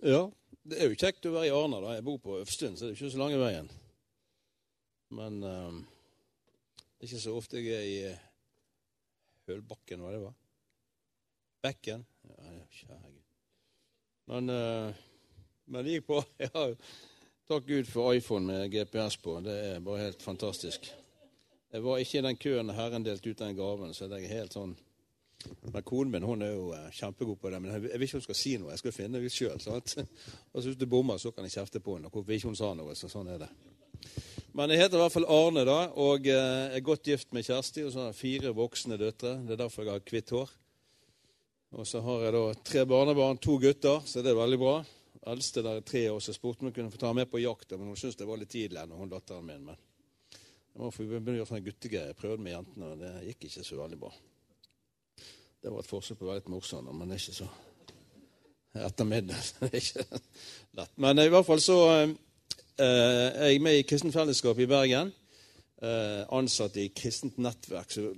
Ja, det er jo kjekt å være i Arna. da. Jeg bor på Øvstund, så det er ikke så lange veien. Men um, det er ikke så ofte jeg er i uh, Hølbakken, hva det var. Bekken. Ja, kjære Gud. Men, uh, men det gikk på. Ja, takk Gud for iPhone med GPS på. Det er bare helt fantastisk. Jeg var ikke i den køen Herren delte ut den gaven, så det er helt sånn men konen min hun er jo uh, kjempegod på det. Men jeg, vil ikke hun skal si noe. Jeg skal finne det sjøl. Og hvis du bommer, så kan jeg kjefte på henne. Hvorfor ikke hun sa noe. Så sånn er det. Men jeg heter i hvert fall Arne, da, og uh, er godt gift med Kjersti. Og så har jeg fire voksne døtre. Det er derfor jeg har hvitt hår. Og så har jeg da tre barnebarn, to gutter, så det er veldig bra. Eldste der er tre år, så spurte om hun kunne få ta med på jakt, men hun syntes det var litt tidlig ennå, hun datteren min. Men jeg må få begynne å gjøre sånne guttegreier. Jeg prøvde med jentene, og det gikk ikke så veldig bra. Det var et forsøk på å være litt morsom, men det er ikke så ettermiddag. er lett. Men i hvert fall så eh, er jeg med i Kristent Fellesskap i Bergen. Eh, ansatt i kristent nettverk. Så,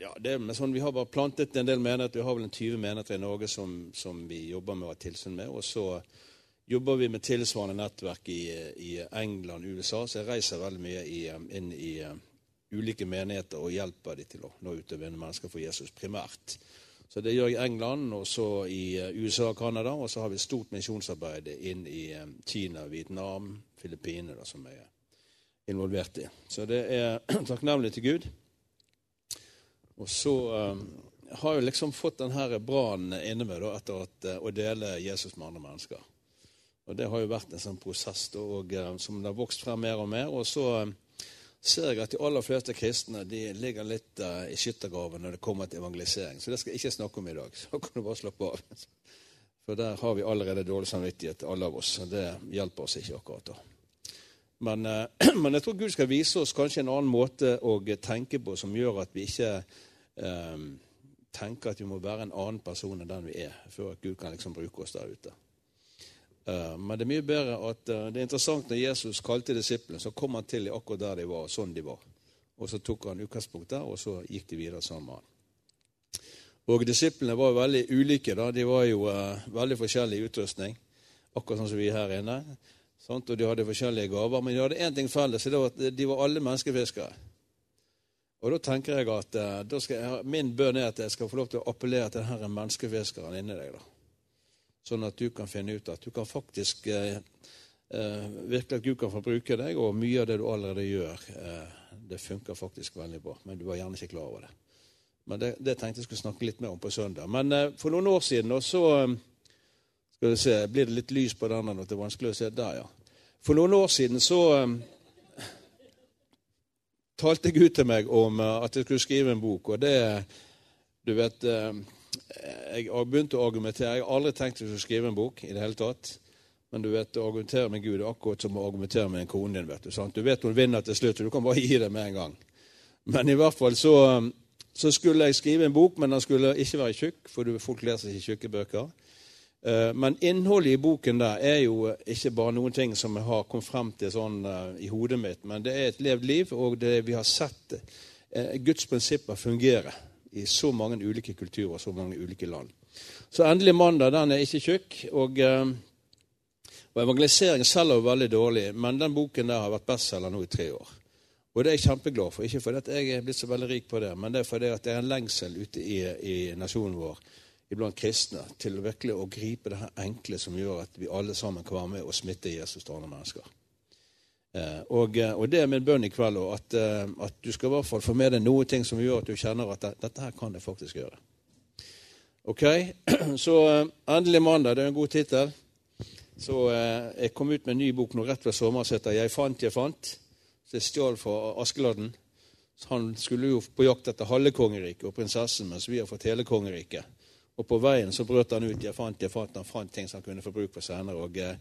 ja, det sånn, Vi har bare plantet en del menigheter. Vi har vel en 20 menigheter i Norge som, som vi jobber med å ha tilsyn med. Og så jobber vi med tilsvarende nettverk i, i England og USA, så jeg reiser veldig mye i, inn i ulike menigheter og hjelper de til å nå ut og mennesker for Jesus primært. Så Det gjør jeg i England, og så i eh, USA og Canada. Og så har vi stort misjonsarbeid inn i eh, Kina, Vietnam, Filippinene, som jeg er involvert i. Så det er takknemlig til Gud. Og så um, har jeg liksom fått denne brannen inne med da, etter at, å dele Jesus med andre mennesker. Og Det har jo vært en sånn prosess da, og, som det har vokst frem mer og mer. Og så... Uh, ser jeg at de aller fleste kristne de ligger litt uh, i skyttergraven når det kommer til evangelisering. Så det skal jeg ikke snakke om i dag. Så kan du bare slappe av. For der har vi allerede dårlig samvittighet, alle av oss. Og det hjelper oss ikke akkurat da. Men, uh, men, jeg tror Gud skal vise oss kanskje en annen måte å tenke på som gjør at vi ikke um, tenker at vi må være en annen person enn den vi er, før Gud kan liksom bruke oss der ute. Eh, men det er mye bedre at eh, det er interessant når Jesus kalte disiplene, så kom han til akkurat der de var, sånn de var. Og så tok han utgangspunkt der, og så gikk de videre sammen med han. Og disiplene var veldig ulike. da, De var jo uh, veldig forskjellig utrustning, akkurat sånn som vi er her inne. Sant? Og de hadde forskjellige gaver. Men de hadde én ting felles, og det var at de var alle menneskefiskere. Og da tenker jeg at uh, jeg, min bønn er at jeg skal få lov til å appellere til denne menneskefiskeren inni deg. da sånn at du kan finne ut at du kan faktisk eh, eh, Virkelig at Gud kan få bruke deg, og mye av det du allerede gjør, eh, det funker faktisk veldig bra. Men du var gjerne ikke klar over det. Men det, det tenkte jeg skulle snakke litt mer om på søndag. Men eh, for noen år siden og så eh, skal vi se, Blir det litt lys på denne? Det er vanskelig å se der, ja. For noen år siden så eh, talte Gud til meg om at jeg skulle skrive en bok. Og det Du vet jeg har begynt å argumentere. Jeg har aldri tenkt å skrive en bok i det hele tatt. Men du vet, å argumentere med Gud er akkurat som å argumentere med en kone din. vet Du sant? Du vet hun vinner til slutt, og du kan bare gi det med en gang. Men i hvert fall så, så skulle jeg skrive en bok, men den skulle ikke være tjukk, for folk leser ikke tjukke bøker. Eh, men innholdet i boken der er jo ikke bare noen ting som jeg har kommet frem til sånn uh, i hodet mitt, men det er et levd liv, og det vi har sett uh, Guds prinsipper fungere i så mange ulike kulturer og så mange ulike land. Så endelig mandag den er ikke tjukk. Og, eh, og evangelisering selger jo veldig dårlig, men den boken der har vært bestselger nå i tre år. Og det er jeg kjempeglad for. Ikke fordi jeg er blitt så veldig rik på det, men det er fordi det er en lengsel ute i, i nasjonen vår iblant kristne til virkelig å gripe det her enkle som gjør at vi alle sammen kan være med og smitte Jesus til andre mennesker. Eh, og, eh, og, det er min bønn i kveld òg, at, eh, at, du skal i hvert fall få med deg noe ting som gjør at du kjenner at dette her kan jeg faktisk gjøre. Ok, Så endelig mandag. Det er en god tittel. Så jeg kom ut med en ny bok nå rett ved sommeren som heter 'Jeg fant, jeg fant'. Så jeg stjal fra Askeladden. Han skulle jo på jakt etter halve kongeriket og prinsessen, mens vi har fått hele kongeriket. Og på veien så brøt han ut 'Jeg fant, jeg fant'. Han fant ting som han kunne få bruk for senere. Og, eh,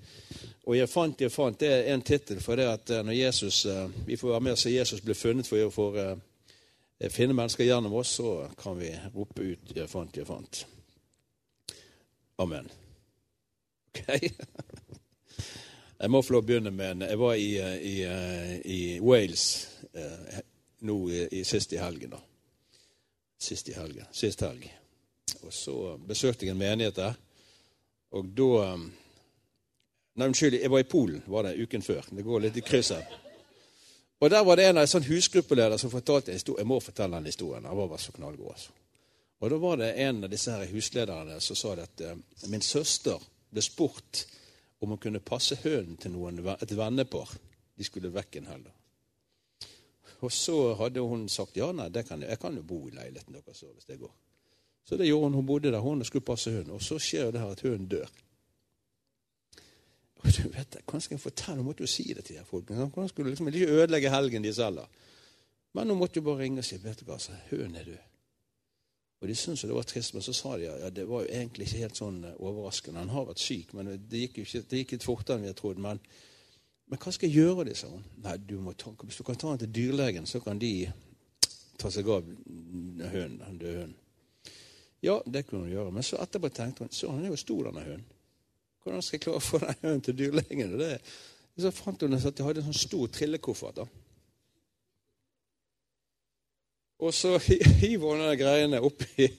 og 'Jeg fant, jeg fant' det er en tittel for det at eh, når Jesus, eh, vi får være med og se Jesus bli funnet for å finne mennesker gjennom oss, så kan vi rope ut 'Jeg fant, jeg fant'. Amen. Ok? Jeg må få lov å begynne med en Jeg var i, i, i Wales nå i, i, sist i helgen. da. Sist i helgen. Sist helg. Og så besøkte jeg en menighet der. Og da um, Nei, unnskyld, jeg var i Polen var det uken før. Det går litt i kryss her. Og Der var det en av en sånn husgruppeleder som fortalte en historie. Jeg må fortelle den historien. Han var bare så knallgod. altså. Og Da var det en av disse her huslederne som sa at uh, min søster ble spurt om hun kunne passe hønen til noen, et vennepar. De skulle vekk en helg. Og så hadde hun sagt ja, nei, kan jeg, jeg, kan jo bo i leiligheten deres hvis det går. Så det gjorde hun. Hun bodde der hun skulle passe hunden. Og så skjer det her at hunden dør. Og du vet, Hvordan skal jeg fortelle? Hun måtte jo si det til de folkene. Hvordan skulle liksom ikke ødelegge helgen de selv? Men hun måtte jo bare ringe og si vet du hva, så hunden er død. Og De syntes jo det var trist, men så sa de ja, det var jo egentlig ikke helt sånn eh, overraskende. Han har vært syk, men det gikk, jo ikke, det gikk litt fortere enn vi hadde trodd. Men, men, hva skal jeg gjøre, de, sa hun. Nei, du må ta, Hvis du kan ta han til dyrlegen, så kan de ta seg av hunden, den døde hunden. Ja, det kunne hun gjøre. Men så etterpå tenkte hun så han er jo stor, denne hunden. Hvordan skal jeg klare å få den hunden til dyrlegen? Så fant hun at de hadde en sånn stor trillekoffert. da. Og så hiver hun denne greiene oppi,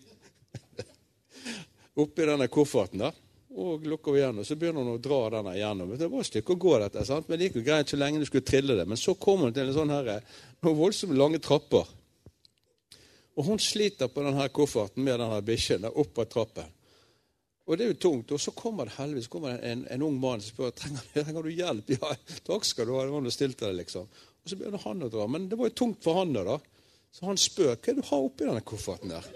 oppi denne kofferten. da, og lukker igjen, og Så begynner hun å dra denne igjennom. Det var et stykke å gå, dette, sant? men det gikk jo greit så lenge du skulle trille det. Men så kom hun til en sånn her, noen voldsomt lange trapper. Og hun sliter på denne kofferten med denne bikkjen opp av trappen. Og det er jo tungt. Og så kommer det heldigvis kommer det en, en ung mann som spør trenger, trenger du hjelp. Ja, takk skal du ha. Det var noe stilt deg, liksom. Og så begynner han å dra. Men det var jo tungt for han da. Så han spør hva er det du har oppi denne kofferten der.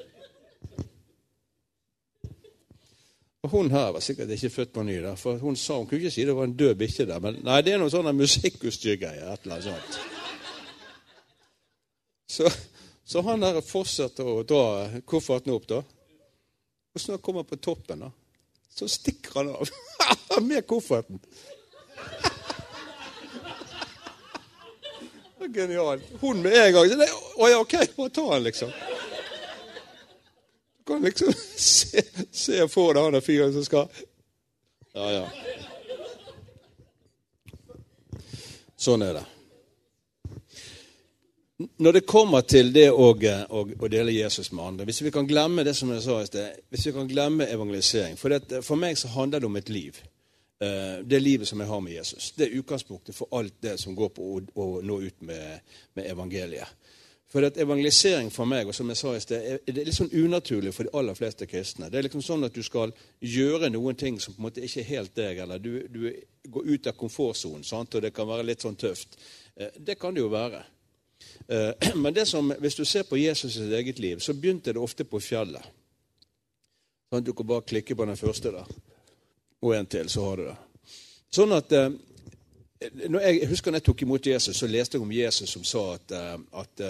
Og Hun her var sikkert ikke født på ny, da, for hun sa hun kunne ikke si det var en død bikkje der. Men nei, det er noe sånn musikkutstyrgreier. Et eller annet sånt. Så, så han der fortsetter å dra kofferten opp, da. Og så når han kommer på toppen, da, så stikker han av med kofferten. Genialt. Hun med en gang. Å ja, OK, bare ta den, liksom. Du kan liksom se, se for deg han der fyren som skal Ja, ja. Sånn er det. Når det kommer til det å, å, å, dele Jesus med andre Hvis vi kan glemme det som jeg sa i sted, hvis vi kan glemme evangelisering For, det, for meg så handler det om et liv. Eh, det livet som jeg har med Jesus. Det er utgangspunktet for alt det som går på å, å nå ut med, med evangeliet. For at Evangelisering for meg og som jeg sa i sted, er litt sånn unaturlig for de aller fleste kristne. Det er liksom sånn at du skal gjøre noen ting som på en måte ikke er helt deg, eller du, du går ut av komfortsonen, og det kan være litt sånn tøft. Eh, det kan det jo være. Eh, men det som, hvis du ser på Jesus' sitt eget liv, så begynte det ofte på fjellet. Sånn, du kan bare klikke på den første der. Og en til, så har du det. Sånn at eh, når jeg husker når jeg tok imot Jesus, så leste jeg om Jesus som sa at, eh, at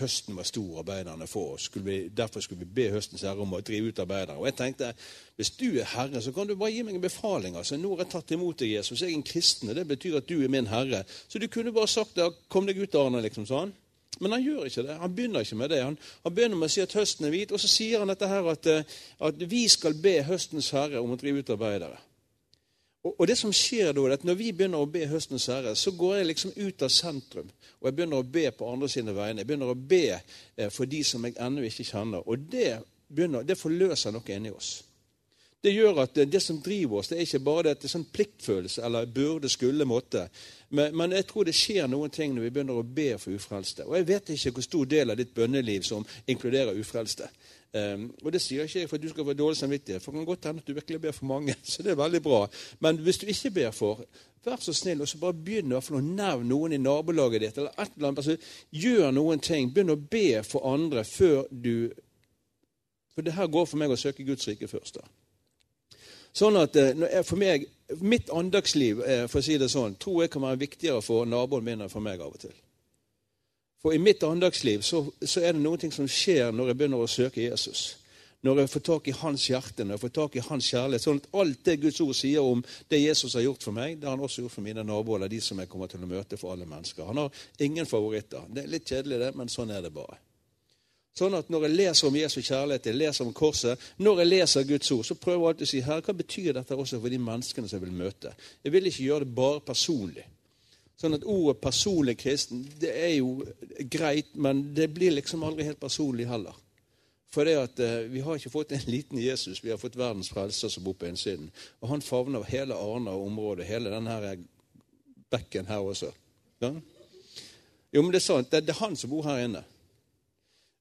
høsten var stor, arbeiderne få. Skulle derfor skulle vi be høstens herre om å drive ut arbeidere. Og jeg tenkte hvis du er herre, så kan du bare gi meg en befaling. altså, Nå har jeg tatt imot deg, Jesus. Jeg er en kristen. og Det betyr at du er min herre. Så du kunne bare sagt det. Kom deg ut, Arne. liksom sånn. Men han gjør ikke det. Han begynner ikke med det. Han, han begynner med å si at høsten er hvit, og så sier han dette her at, eh, at vi skal be høstens herre om å drive ut arbeidere. Og, det som skjer da, er at Når vi begynner å be høstens herre, så går jeg liksom ut av sentrum. Og jeg begynner å be på andre sine vegne. Jeg begynner å be eh, for de som jeg ennå ikke kjenner. Og det, begynner, det forløser noe inni oss. Det gjør at det, det, som driver oss, det er ikke bare det, det er sånn pliktfølelse eller burde, skulle, måtte. Men, men, jeg tror det skjer noen ting når vi begynner å be for ufrelste. Og jeg vet ikke hvor stor del av ditt bønneliv som inkluderer ufrelste. Um, og det sier ikke jeg for at du skal få dårlig samvittighet. For det kan godt hende at du virkelig ber for mange. Så det er veldig bra. Men hvis du ikke ber for, vær så snill og så bare begynn å nevne noen i nabolaget ditt. eller et eller annet, altså, Gjør noen ting. Begynn å be for andre før du For det her går for meg å søke Guds rike først. da. Sånn at eh, for meg, Mitt andagsliv eh, for å si det sånn, tror jeg kan være viktigere for naboen min enn for meg av og til. For i mitt andagsliv så, så er det noe som skjer når jeg begynner å søke Jesus. Når jeg får tak i hans hjerte, når jeg får tak i hans kjærlighet. Sånn at alt det Guds ord sier om det Jesus har gjort for meg, det har han også gjort for mine naboer, eller de som jeg kommer til å møte for alle mennesker. Han har ingen favoritter. Det er litt kjedelig, det, men sånn er det bare. Sånn at Når jeg leser om Jesu kjærlighet, jeg leser om korset, når jeg leser Guds ord, så prøver jeg alltid å si her, hva betyr dette også for de menneskene som jeg vil møte. Jeg vil ikke gjøre det bare personlig. Sånn at Ordet 'personlig kristen' det er jo greit, men det blir liksom aldri helt personlig heller. For det at eh, vi har ikke fått en liten Jesus, vi har fått verdens frelser som bor på innsiden. Og han favner hele Arna og området, hele denne bekken her også. Ja? Jo, men det er sant. Det, det, er han som bor her inne.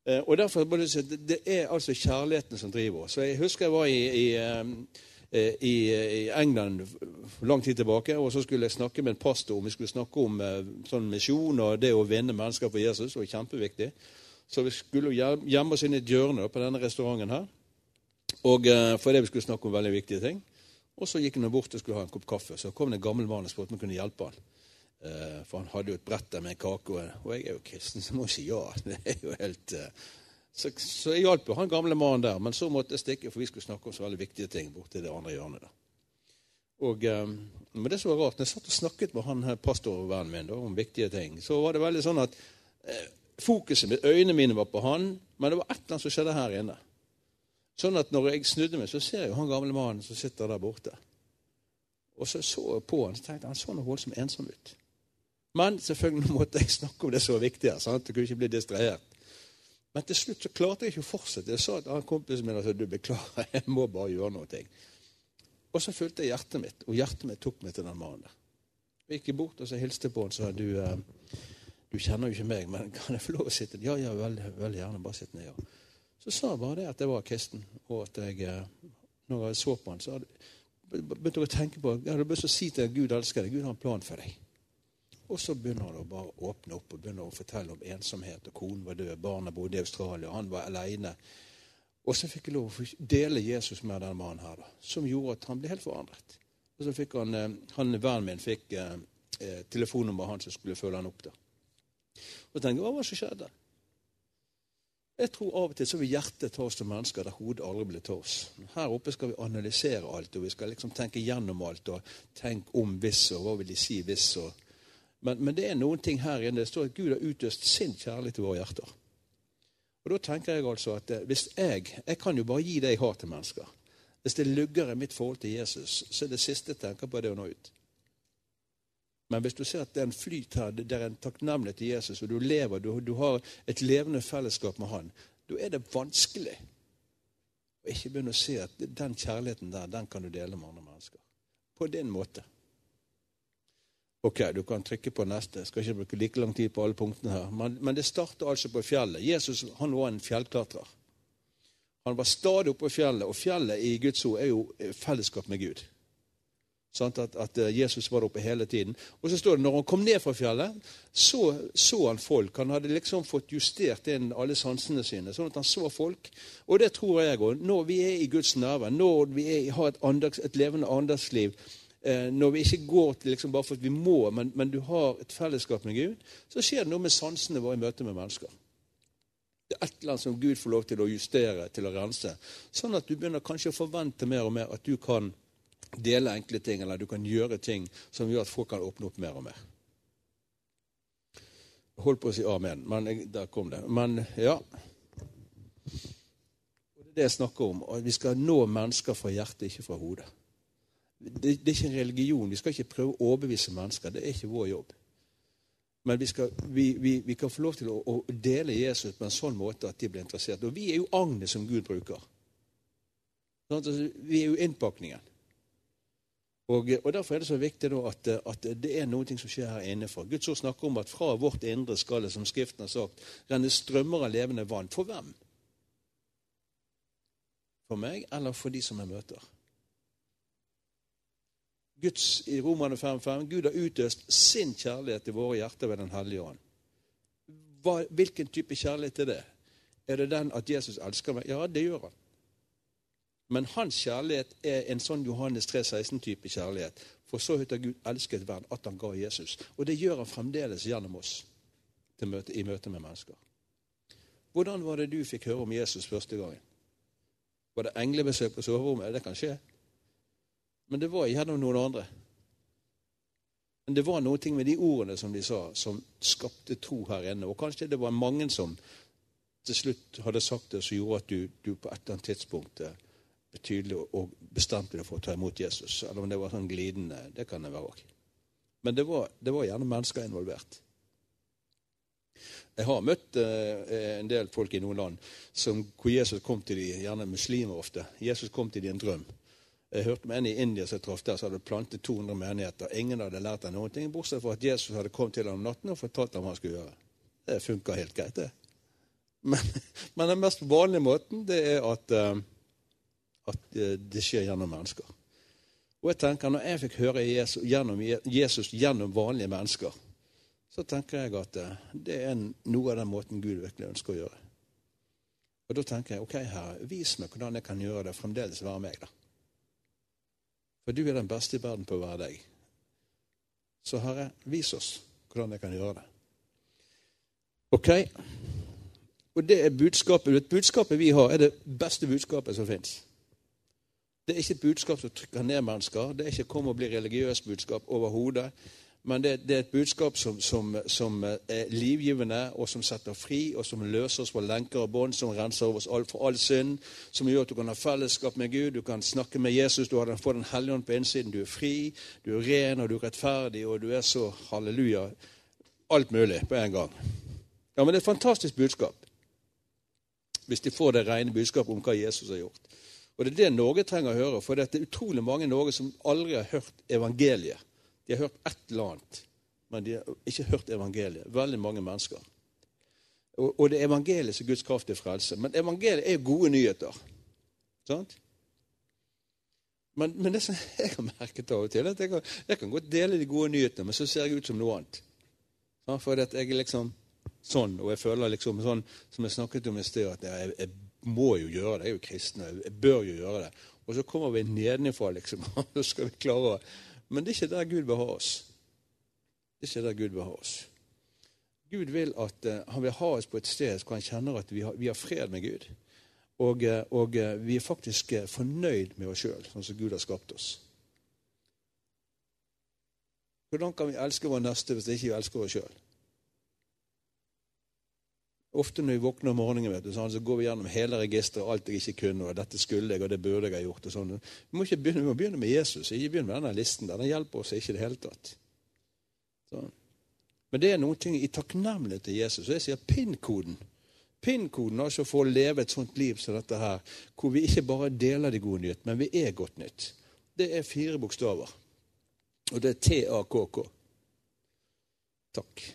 Eh, og derfor at Det er altså kjærligheten som driver oss. Jeg husker jeg var i, i, eh, i, i England lang tid tilbake, og så skulle jeg snakke med en pastor om vi skulle snakke om eh, sånn misjon og det å vinne mennesker for Jesus. Det var kjempeviktig. Så vi skulle gjemme oss inn i et hjørne på denne restauranten her. Og fordi vi skulle snakke om veldig viktige ting. Og så gikk han bort og skulle ha en kopp kaffe. Så kom det en gammel mann og spurte om jeg kunne hjelpe han. Eh, for han hadde jo et brett der med en kake, og jeg er jo kristen, så må jeg si ja. Det er jo helt... Eh, så, så jeg hjalp jo han gamle mannen der, men så måtte jeg stikke, for vi skulle snakke om så veldig viktige ting borti det andre hjørnet. da. Og, eh, men det som var rart, når jeg satt og snakket med han pastorvennen min da, om viktige ting, så var det veldig sånn at fokuset mitt, øynene mine var på han, men det var et eller annet som skjedde her inne. Sånn at når jeg snudde meg, så ser jeg jo han gamle mannen som sitter der borte. Og så så jeg på han, så tenkte jeg han så noe voldsomt ensom ut. Men selvfølgelig måtte jeg snakke om det som var viktigere. sant? Jeg kunne ikke bli distrahert. Men til slutt så klarte jeg ikke å fortsette. Jeg sa til kompisen min at altså, du beklager, jeg må bare gjøre noe. Og så fulgte jeg hjertet mitt, og hjertet mitt tok meg til den mannen der. Jeg gikk bort og så hilste på han og sa du, eh, du kjenner jo ikke meg, men kan jeg få lov å sitte Ja, ja, veldig, veldig gjerne. Bare sitt ned. Ja. Så sa jeg bare det at jeg var kristen, og at jeg, eh, når jeg så på han, så begynte jeg å tenke på Jeg hadde lyst til å si til Gud elsker deg. Gud har en plan for deg. Og så begynner han å bare åpne opp og begynner å fortelle om ensomhet. og Konen var død, barna bodde i Australia, han var aleine. Og så fikk jeg lov å dele Jesus med denne mannen her, da, som gjorde at han ble helt forandret. Og så fikk han, eh, han Vennen min fikk eh, eh telefonnummeret han som skulle følge han opp. da. Og tenkte hva var det som skjedde? Jeg tror av og til så vil hjertet ta oss til mennesker der hodet aldri blir til oss. Her oppe skal vi analysere alt, og vi skal liksom tenke gjennom alt. og Tenk om hvis, og hva vil de si hvis, og men, men, det er noen ting her inne. Det står at Gud har utøst sin kjærlighet til våre hjerter. Og Da tenker jeg altså at eh, hvis jeg Jeg kan jo bare gi det jeg har til mennesker. Hvis det lugger i mitt forhold til Jesus, så er det siste jeg tenker på, det å nå ut. Men hvis du ser at det er en flyt her, det er en takknemlighet til Jesus, og du lever, du, du har et levende fellesskap med Han, da er det vanskelig å ikke begynne å se at den kjærligheten der, den kan du dele med andre mennesker. På din måte. Ok, du kan trykke på neste. Jeg skal ikke bruke like lang tid på alle punktene her. Men, men det starter altså på fjellet. Jesus han var en fjellklatrer. Han var stadig oppe på fjellet, og fjellet i Guds ord er jo fellesskap med Gud. Sånn at, at, eh, Jesus var oppe hele tiden. Og så står det når han kom ned fra fjellet, så så han folk. Han hadde liksom fått justert inn alle sansene sine, sånn at han så folk. Og det tror jeg òg. Når vi er i Guds nærvær, når vi er, har et, andags, et levende andagsliv, Eh, når vi ikke går til liksom bare for at vi må, men, men, du har et fellesskap med Gud, så skjer det noe med sansene våre i møte med mennesker. Det er et eller annet som Gud får lov til å justere, til å rense. Sånn at du begynner kanskje å forvente mer og mer at du kan dele enkle ting, eller du kan gjøre ting som gjør at folk kan åpne opp mer og mer. Jeg holdt på å si amen, men jeg, der kom det. Men ja. Det er det jeg snakker om. At vi skal nå mennesker fra hjertet, ikke fra hodet. Det, det, er ikke en religion. Vi skal ikke prøve å overbevise mennesker. Det er ikke vår jobb. Men vi, skal, vi, vi, vi kan få lov til å, å, dele Jesus på en sånn måte at de blir interessert. Og vi er jo agnet som Gud bruker. Sånn altså, vi er jo innpakningen. Og, og, Derfor er det så viktig at, at, det er noe som skjer her innenfor. Guds ord snakker om at fra vårt indre skal det, som Skriften har sagt, renne strømmer av levende vann. For hvem? For meg eller for de som jeg møter? Guds, i Romane 5.5, Gud har utøst sin kjærlighet i våre hjerter ved Den hellige ånd. Hva, hvilken type kjærlighet er det? Er det den at Jesus elsker meg? Ja, det gjør han. Men hans kjærlighet er en sånn Johannes 3,16-type kjærlighet. For så høyt har Gud elsket verden at han ga Jesus. Og det gjør han fremdeles gjennom oss møte, i møte med mennesker. Hvordan var det du fikk høre om Jesus første gangen? Var det englebesøk på soverommet? Det kan skje. Men det var gjennom noen andre. Men det var noe med de ordene som de sa, som skapte tro her inne. Og kanskje det var mange som til slutt hadde sagt det, som gjorde at du, du på et eller annet tidspunkt eh, betydelig og bestemte deg for å ta imot Jesus. Eller om det var sånn glidende. Det kan det være òg. Men det var, det var, gjerne mennesker involvert. Jeg har møtt eh, en del folk i noen land som, hvor Jesus kom til de, gjerne muslimer ofte. Jesus kom til de i en drøm. Jeg hørte om en i India som jeg traff der, som hadde plantet 200 menigheter. Ingen hadde lært ham noen ting, bortsett fra at Jesus hadde kommet til ham om natten og fortalt ham hva han skulle gjøre. Det funka helt greit, det. Men, men, den mest vanlige måten det er at, uh, at uh, det skjer gjennom mennesker. Og jeg tenker, Når jeg fikk høre Jesus gjennom, Jesus gjennom vanlige mennesker, så tenker jeg at uh, det er noe av den måten Gud virkelig ønsker å gjøre. Og Da tenker jeg ok, Herre, vis meg hvordan jeg kan gjøre det fremdeles være meg. da. For du er den beste i verden på å være deg. Så Herre, vis oss hvordan jeg kan gjøre det. Ok? Og det er budskapet. Budskapet vi har, er det beste budskapet som fins. Det er ikke et budskap som trykker ned mennesker. Det er ikke 'kom og bli religiøs' budskap overhodet. Men det, det, er et budskap som, som, som, er livgivende, og som setter fri, og som løser oss fra lenker og bånd, som renser oss for all synd, som gjør at du kan ha fellesskap med Gud, du kan snakke med Jesus, du har får Den hellige ånd på innsiden, du er fri, du er ren, og du er rettferdig, og du er så halleluja. Alt mulig på en gang. Ja, men det er et fantastisk budskap hvis de får det rene budskapet om hva Jesus har gjort. Og Det er det Norge trenger å høre, for det er utrolig mange i Norge som aldri har hørt evangeliet. De har hørt et eller annet, men de har ikke hørt evangeliet. Veldig mange mennesker. Og, det er evangeliet som Guds kraft til frelse. Men evangeliet er gode nyheter. Sant? Men, men, det som jeg har merket av og til, at jeg kan, jeg kan godt dele de gode nyhetene, men så ser jeg ut som noe annet. For jeg er liksom sånn. Og jeg føler liksom sånn som jeg snakket om i sted, at jeg, jeg, må jo gjøre det. Jeg er jo kristen, og jeg bør jo gjøre det. Og så kommer vi nedenfra, liksom. og så skal vi klare å Men det er ikke der Gud vil ha oss. Det er ikke der Gud vil ha oss. Gud vil at uh, han vil ha oss på et sted hvor han kjenner at vi har, vi har fred med Gud. Og, uh, og uh, vi er faktisk fornøyd med oss sjøl, sånn som Gud har skapt oss. Hvordan kan vi elske vår neste hvis vi ikke elsker oss sjøl? Ofte når vi våkner om morgenen, vet du, sånn, så går vi gjennom hele registeret, alt jeg ikke kunne, og dette skulle jeg, og det burde jeg ha gjort. og sånn. Vi må, begynne, vi må begynne med Jesus, ikke begynne med denne listen. der. Den hjelper oss ikke i det hele tatt. Sånn. Men det er noen ting i takknemlighet til Jesus. Og jeg sier PIN-koden. PIN-koden altså for å leve et sånt liv som dette her, hvor vi ikke bare deler de gode nytt, men vi er godt nytt. Det er fire bokstaver. Og det er TAKK. Takk.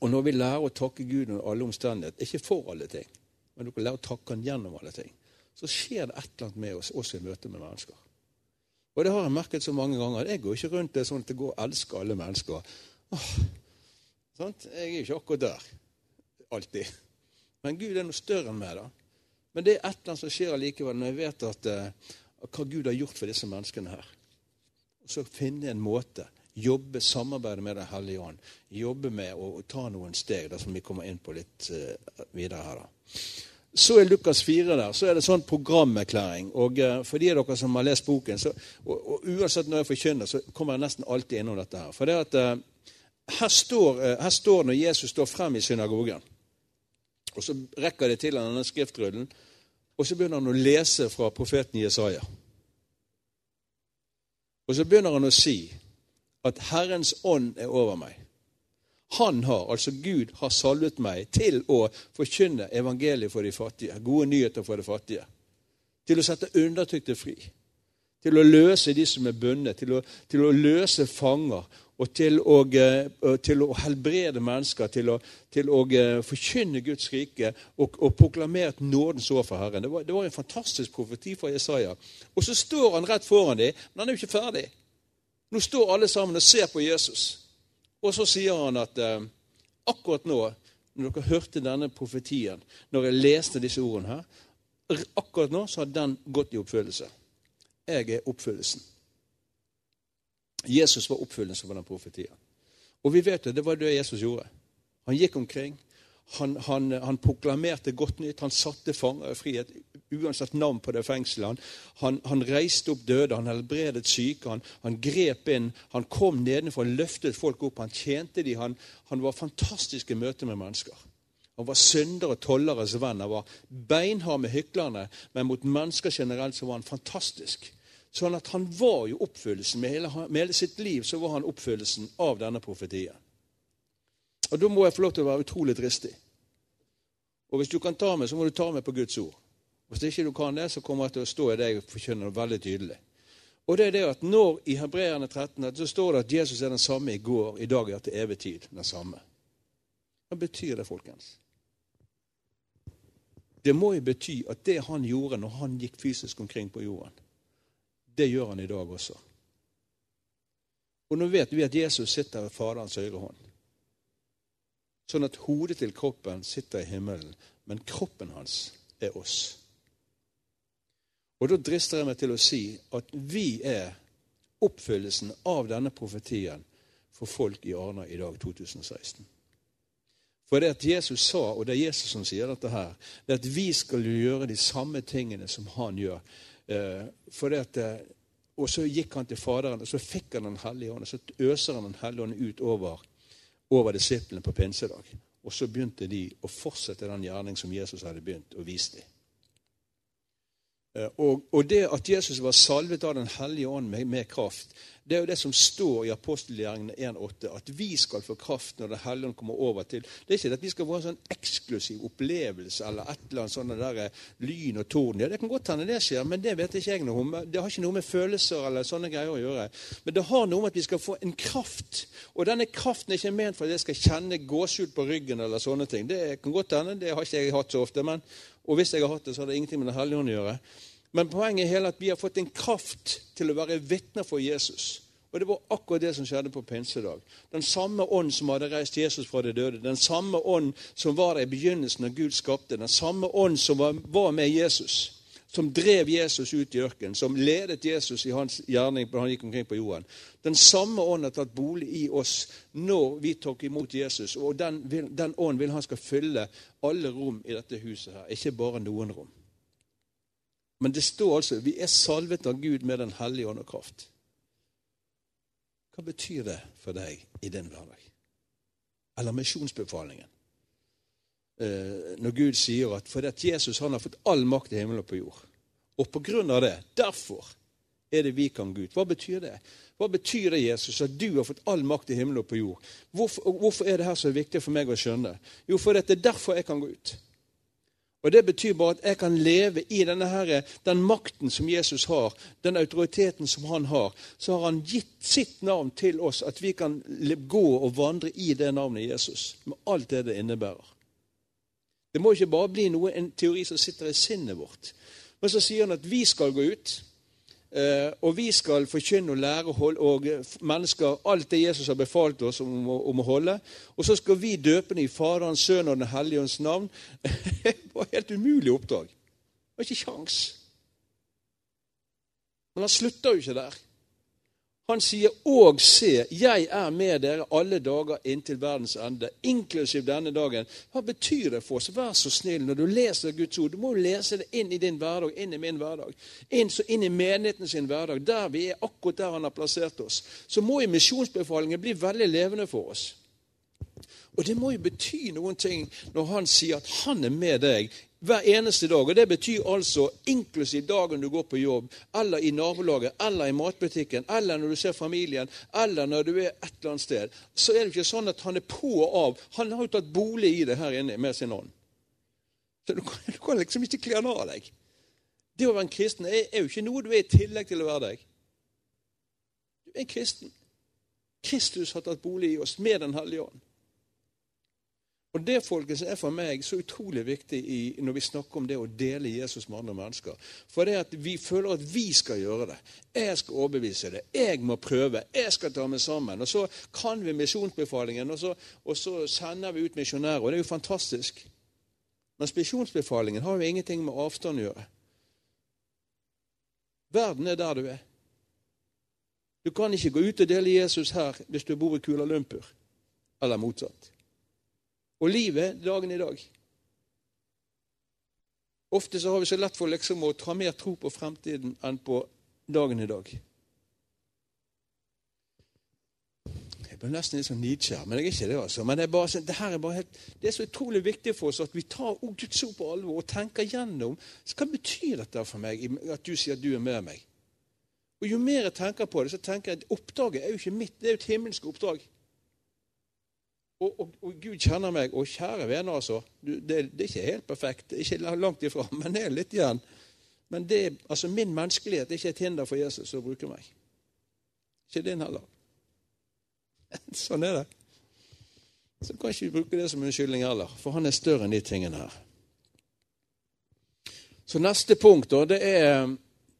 Og når vi lærer å takke Gud under alle omstendigheter, ikke for alle ting, men dere lærer lære å takke Han gjennom alle ting, så skjer det et eller annet med oss også i møte med mennesker. Og det har jeg merket så mange ganger. Jeg går ikke rundt det sånn at jeg går og elsker alle mennesker. Åh, sant? Jeg er ikke akkurat der alltid. Men Gud er noe større enn meg. da. Men det er et eller annet som skjer allikevel når jeg vet at, uh, hva Gud har gjort for disse menneskene her. Og så finne en måte Jobbe, samarbeide med Den hellige ånd. Jobbe med å, ta noen steg, da, som vi kommer inn på litt uh, videre her. da. Så er Lukas 4 der. Så er det sånn programerklæring. Og uh, For de av dere som har lest boken, så, og, og uansett når jeg forkynner, så kommer jeg nesten alltid innom dette her. For det at uh, her, står, her står når Jesus står frem i synagogen, og så rekker det til han denne skriftrullen, og så begynner han å lese fra profeten Jesaja. Og så begynner han å si at Herrens ånd er over meg. Han har, altså Gud, har salvet meg til å forkynne evangeliet for de fattige, gode nyheter for de fattige. Til å sette undertrykte fri. Til å løse de som er bundet. Til å, til å løse fanger. Og til å, uh, til å helbrede mennesker. Til å, til å uh, forkynne Guds rike og, og proklamere et nådens år for Herren. Det var, det var en fantastisk profeti fra Jesaja. Og så står han rett foran dem, men han er jo ikke ferdig. Nå står alle sammen og ser på Jesus. Og så sier han at eh, akkurat nå, når dere hørte denne profetien, når jeg leste disse ordene her, akkurat nå så har den gått i oppfyllelse. Jeg er oppfyllelsen. Jesus var oppfyllelsen for den profetien. Og vi vet jo, det var det Jesus gjorde. Han gikk omkring, han, han, han, proklamerte godt nytt. Han satte fanger i frihet, uansett navn på det fengselet. Han, han, reiste opp døde, han helbredet syke, han, grep inn. Han kom nedenfor, han løftet folk opp, han tjente dem. Han, var fantastisk i møte med mennesker. Han var synder og tolleres venn. Han var beinhard med hyklerne, men mot mennesker generelt så var han fantastisk. Sånn at han var jo oppfyllelsen. Med hele, med hele sitt liv så var han oppfyllelsen av denne profetien. Og Da må jeg få lov til å være utrolig dristig. Og Hvis du kan ta meg, så må du ta meg på Guds ord. Hvis ikke du kan det, så kommer jeg til å stå i deg og forkynne det veldig tydelig. Og det er det at når I Hebreerne 13 så står det at Jesus er den samme i går, i dag og til evig tid. den samme. Hva betyr det, folkens? Det må jo bety at det han gjorde når han gikk fysisk omkring på jorden, det gjør han i dag også. Og nå vet vi at Jesus sitter ved Faderens høyre hånd. Sånn at hodet til kroppen sitter i himmelen, men kroppen hans er oss. Og Da drister jeg meg til å si at vi er oppfyllelsen av denne profetien for folk i Arna i dag, 2016. For det at Jesus sa, og det er Jesus som sier dette her, det at vi skal gjøre de samme tingene som han gjør. Eh, for det at, eh, og så gikk han til Faderen, og så fikk han Den hellige ånd. Og så øser han Den hellige ånd ut over, over disiplene på pinsedag. Og så begynte de å fortsette den gjerning som Jesus hadde begynt, å vise dem. Eh, og, og, det at Jesus var salvet av Den hellige ånd med, med, kraft, det er jo det som står i apostelgjerningene 1,8, at vi skal få kraft når Den hellige ånd kommer over til Det er ikke at vi skal få en sånn eksklusiv opplevelse eller et eller annet sånn der eh, lyn og torden. Ja, det kan godt hende det skjer, men det vet ikke jeg noe om. Det har ikke noe med følelser eller sånne greier å gjøre. Men det har noe med at vi skal få en kraft. Og denne kraften er ikke ment for at jeg skal kjenne gåsehud på ryggen eller sånne ting. Det kan godt hende. Det har ikke jeg hatt så ofte. men og hvis jeg har hatt det, så har det ingenting med Den hellige ånd å gjøre. Men poenget er hele at vi har fått en kraft til å være vitner for Jesus. Og det var akkurat det som skjedde på pinsedag. Den samme ånd som hadde reist Jesus fra de døde, den samme ånd som var der i begynnelsen da Gud skapte, den samme ånd som var med Jesus, som drev Jesus ut i ørkenen, som ledet Jesus i hans gjerning da han gikk omkring på jorden. Den samme ånd har tatt bolig i oss når vi tok imot Jesus. Og den, den ånd vil han skal fylle alle rom i dette huset her, ikke bare noen rom. Men det står altså vi er salvet av Gud med Den hellige ånd og kraft. Hva betyr det for deg i din hverdag? Eller misjonsbefalingen? Eh, når Gud sier at fordi at Jesus han har fått all makt i himmelen og på jord. Og på grunn av det, derfor er det vi kan gå ut. Hva betyr det? Hva betyr det, Jesus, at du har fått all makt i himmelen og på jord? Hvorfor, hvorfor er det her så viktig for meg å skjønne? Jo, for det er derfor jeg kan gå ut. Og Det betyr bare at jeg kan leve i denne her, den makten som Jesus har, den autoriteten som han har. Så har han gitt sitt navn til oss, at vi kan gå og vandre i det navnet Jesus. Med alt det det innebærer. Det må ikke bare bli noe, en teori som sitter i sinnet vårt. Men så sier han at vi skal gå ut. Eh, og vi skal forkynne og lære og mennesker alt det Jesus har befalt oss om, å holde. Og så skal vi døpe dem i Faderens, Sønnen og Den hellige ånds navn. det var helt umulig oppdrag. Det var ikke kjangs. Men han slutter jo ikke der. Han sier òg, se, jeg er med dere alle dager inntil verdens ende', inklusiv denne dagen. Hva betyr det for oss? Vær så snill når du leser Guds ord. Du må jo lese det inn i din hverdag, inn i min hverdag. Inn, inn i menigheten sin hverdag. Der vi er akkurat der han har plassert oss. Så må jo misjonsbefalingen bli veldig levende for oss. Og det må jo bety noen ting når han sier at han er med deg hver eneste dag. Og Det betyr altså inklusiv dagen du går på jobb, eller i nabolaget, eller i matbutikken, eller når du ser familien, eller når du er et eller annet sted. Så er det ikke sånn at han er på og av. Han har jo tatt bolig i det her inne med sin ånd. Så du kan, du kan liksom ikke kle han av deg. Det å være en kristen er, er jo ikke noe du er i tillegg til å være deg. Du er en kristen. Kristus har tatt bolig i oss med Den hellige ånd. Og Det folkens, er for meg så utrolig viktig i, når vi snakker om det å dele Jesus med andre mennesker. For det at vi føler at vi skal gjøre det. Jeg skal overbevise det. Jeg må prøve. Jeg skal ta meg sammen. Og så kan vi misjonsbefalingen, og så, og så sender vi ut misjonærer. Og det er jo fantastisk. Men misjonsbefalingen har jo ingenting med avstand å gjøre. Verden er der du er. Du kan ikke gå ut og dele Jesus her hvis du bor i Kula Lumpur, eller motsatt og livet dagen i dag. Ofte så har vi så lett for liksom å ta mer tro på fremtiden enn på dagen i dag. Jeg blir nesten litt sånn Nietzsche, men jeg er ikke det. altså. Men det er, bare, det er, bare det er så utrolig viktig for oss at vi tar Guds ord på alvor og tenker gjennom hva betyr dette for meg, at du sier at du er med meg. Og Jo mer jeg tenker på det, så tenker jeg at oppdraget er jo ikke mitt, det er jo et himmelsk oppdrag. Og, og, og, Gud kjenner meg. Og kjære venner, altså. Det, det, er ikke helt perfekt. Det er ikke langt ifra, men det er litt igjen. Men det, altså, min menneskelighet er ikke et hinder for Jesus å bruke meg. Ikke din heller. Sånn er det. Så kan ikke vi bruke det som unnskyldning heller, for han er større enn de tingene her. Så neste punkt da, det er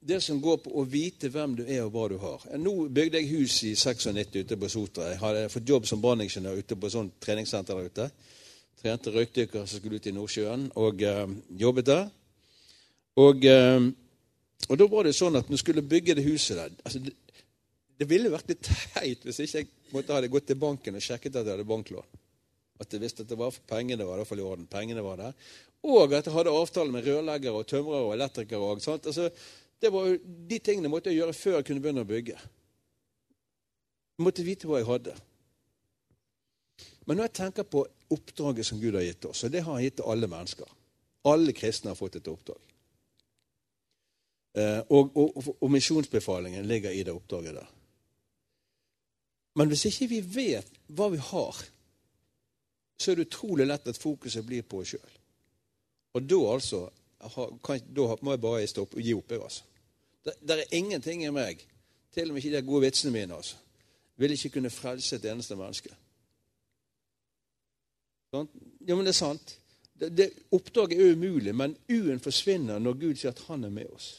det som går på å vite hvem du er og hva du har. Nå bygde jeg hus i 96 ute på Sotra. Jeg hadde fått jobb som branningeniør ute på sånt treningssenter der ute. Trente røykdykkere som skulle ut i Nordsjøen, og eh, jobbet der. Og, eh, og, da var det sånn at når jeg skulle bygge det huset der altså det, det, ville vært litt teit hvis ikke jeg måtte hadde gått til banken og sjekket at jeg hadde banklån. At jeg visste at det var for pengene var i hvert fall i orden. Pengene var der. Og at jeg hadde avtale med rørleggere og tømrere og elektrikere. Og, sant? Altså, det var, de tingene måtte jeg gjøre før jeg kunne begynne å bygge. Jeg måtte vite hva jeg hadde. Men når jeg tenker på oppdraget som Gud har gitt oss, og det har han gitt til alle mennesker Alle kristne har fått et oppdrag. Eh, og, og, og misjonsbefalingen ligger i det oppdraget der. Men hvis ikke vi vet hva vi har, så er det utrolig lett at fokuset blir på oss sjøl. Og da altså kan, da må jeg bare stoppe gi opp. Jeg, altså. Det, er ingenting i meg, til og med ikke de gode vitsene mine, altså, vil ikke kunne frelse et eneste menneske. Ja, men det er sant. Det, det, oppdraget er umulig, men U-en forsvinner når Gud sier at han er med oss.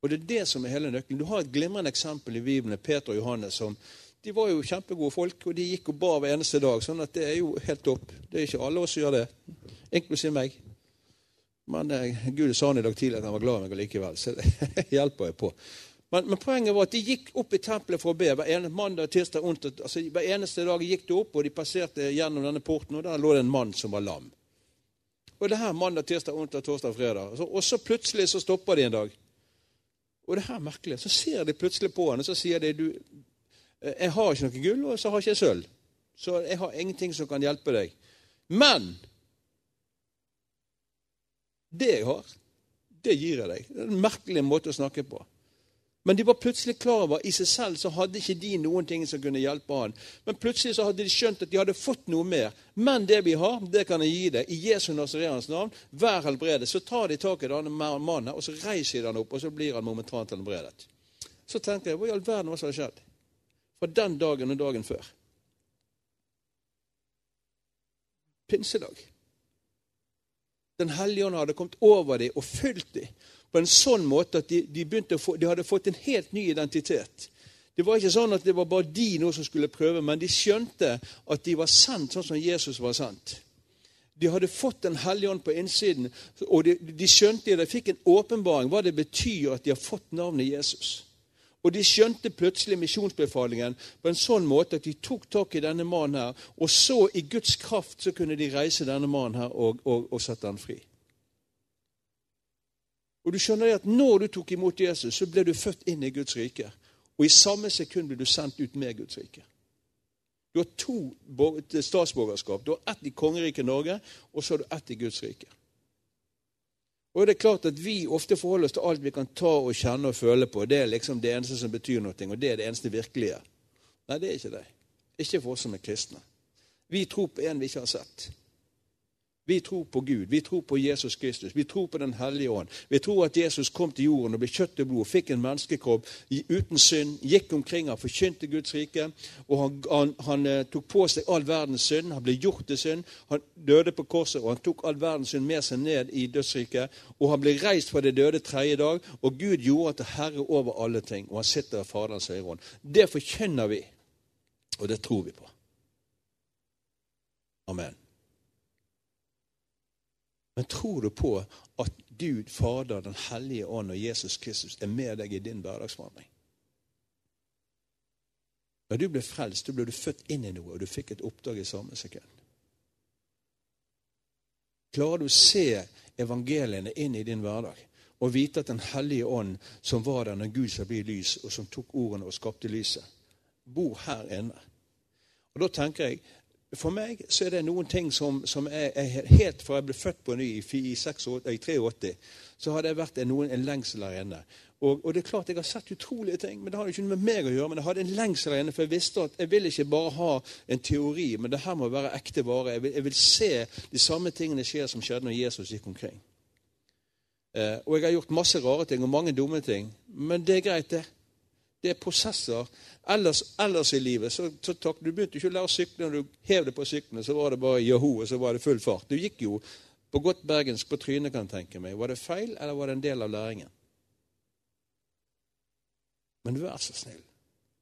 Og Det er det som er hele nøkkelen. Du har et glimrende eksempel i Bibelen, Peter og Johannes. som de var jo kjempegode folk, og de gikk og ba hver eneste dag. sånn at det er jo helt topp. Det er ikke alle oss som gjør det, inklusiv meg. Men eh, Gud sa han i dag tidlig at han var glad i meg likevel, så det hjelper jeg på. Men, men, poenget var at de gikk opp i tempelet for å be. Hver eneste, mandag, tirsdag, onsdag, altså hver eneste dag gikk de opp, og de passerte gjennom denne porten, og der lå det en mann som var lam. Og det her mandag, tirsdag, onsdag, torsdag, fredag. Så, og så plutselig så stopper de en dag. Og det her er merkelig. Så ser de plutselig på han, og så sier de du, eh, jeg har ikke noe gull, og så har jeg ikke sølv. Så jeg har ingenting som kan hjelpe deg. Men det jeg har, det gir jeg deg. Det er en merkelig måte å snakke på. Men de var plutselig klar over i seg selv så hadde ikke de noen ting som kunne hjelpe han. Men plutselig så hadde de skjønt at de hadde fått noe mer. Men det vi har, det kan jeg gi deg. I Jesu Nazareans navn, vær helbredet. Så tar de tak i denne mannen, og så reiser de han opp, og så blir han momentant helbredet. Så tenker jeg, hva i all verden hva som har skjedd? Fra den dagen og dagen før. Pinsedag. Den hellige ånd hadde kommet over dem og fulgt dem på en sånn måte at de, de, få, de, hadde fått en helt ny identitet. Det var ikke sånn at det var bare de nå som skulle prøve, men de skjønte at de var sendt sånn som Jesus var sendt. De hadde fått Den hellige ånd på innsiden, og de, de skjønte det, de fikk en åpenbaring hva det betyr at de har fått navnet Jesus. Og de skjønte plutselig misjonsbefalingen på en sånn måte at de tok tak i denne mannen her, og så i Guds kraft så kunne de reise denne mannen her og, og, og sette han fri. Og du skjønner at Når du tok imot Jesus, så ble du født inn i Guds rike. Og i samme sekund ble du sendt ut med Guds rike. Du har to statsborgerskap. Du har ett i kongeriket Norge, og så har du ett i Guds rike. Og det er klart at Vi ofte forholder oss til alt vi kan ta og kjenne og føle på. Det er liksom det eneste som betyr noe, og det er det eneste virkelige. Nei, det er ikke det. Ikke for oss som er kristne. Vi tror på en vi ikke har sett. Vi tror på Gud, vi tror på Jesus Kristus, vi tror på Den hellige ånd. Vi tror at Jesus kom til jorden og ble kjøtt og blod, fikk en menneskekropp uten synd, gikk omkring og forkynte Guds rike. og Han, han, han eh, tok på seg all verdens synd, han ble gjort til synd. Han døde på korset, og han tok all verdens synd med seg ned i dødsriket. Og han ble reist fra det døde tredje dag, og Gud gjorde til herre over alle ting. Og han sitter ved Faderens høyre hånd. Det forkynner vi, og det tror vi på. Amen. Men tror du på at Gud, Fader, Den hellige ånd og Jesus Kristus er med deg i din hverdagsvandring? Da du ble frelst, du ble du født inn i noe, og du fikk et oppdrag i samme sekund. Klarer du å se evangeliene inn i din hverdag og vite at Den hellige ånd, som var der når Gud skal bli lys, og som tok ordene og skapte lyset, bor her inne? Og Da tenker jeg for meg så er det noen ting som, som er, jeg, helt fra jeg ble født på ny i, i, i 83, så har det vært en, noen, en lengsel der inne. Og, og, det er klart Jeg har sett utrolige ting, men det har ikke noe med meg å gjøre. Men jeg hadde en lengsel der inne, for jeg visste at jeg vil ikke bare ha en teori, men det her må være ekte vare. Jeg vil, jeg vil se de samme tingene skje som skjedde når Jesus gikk omkring. Eh, og jeg har gjort masse rare ting og mange dumme ting, men det er greit, det. Det er prosesser. Ellers, ellers i livet så, så takk, Du begynte ikke å lære å sykle når du hev deg på syklene, så var det bare joho, og så var det full fart. Du gikk jo på godt bergensk på trynet, kan jeg tenke meg. Var det feil, eller var det en del av læringen? Men vær så snill,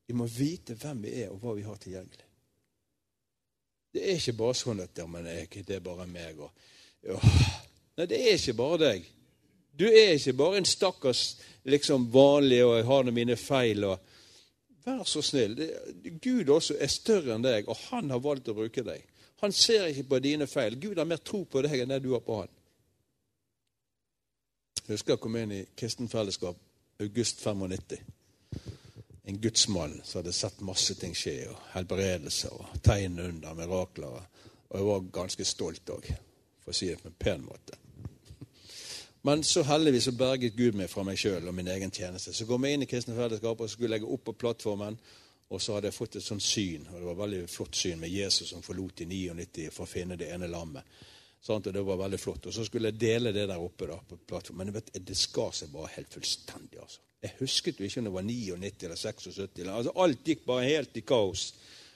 vi må vite hvem vi er, og hva vi har tilgjengelig. Det er ikke bare sånn at ja, men det er bare meg og ja. Nei, det er ikke bare deg. Du er ikke bare en stakkars liksom vanlig og jeg har noen mine feil. og Vær så snill. Gud også er større enn deg, og han har valgt å bruke deg. Han ser ikke på dine feil. Gud har mer tro på deg enn det du har på han. Jeg husker jeg kom inn i kristen fellesskap august 95. En gudsmann som hadde sett masse ting skje, og helbredelser og tegn under, mirakler. Og jeg var ganske stolt òg, for å si det på en pen måte. Men så heldigvis så berget Gud meg fra meg sjøl og min egen tjeneste. Så kom jeg inn i Kristne Fellesskap og skulle legge opp på plattformen. Og så hadde jeg fått et sånt syn, og det var veldig flott syn med Jesus som forlot i 99 for å finne det ene lammet. Sånn, og det var veldig flott. Og så skulle jeg dele det der oppe da, på plattformen. Men vet, det skar seg bare helt fullstendig. altså. Jeg husket jo ikke om det var 99 eller 76. Eller, altså, alt gikk bare helt i kaos.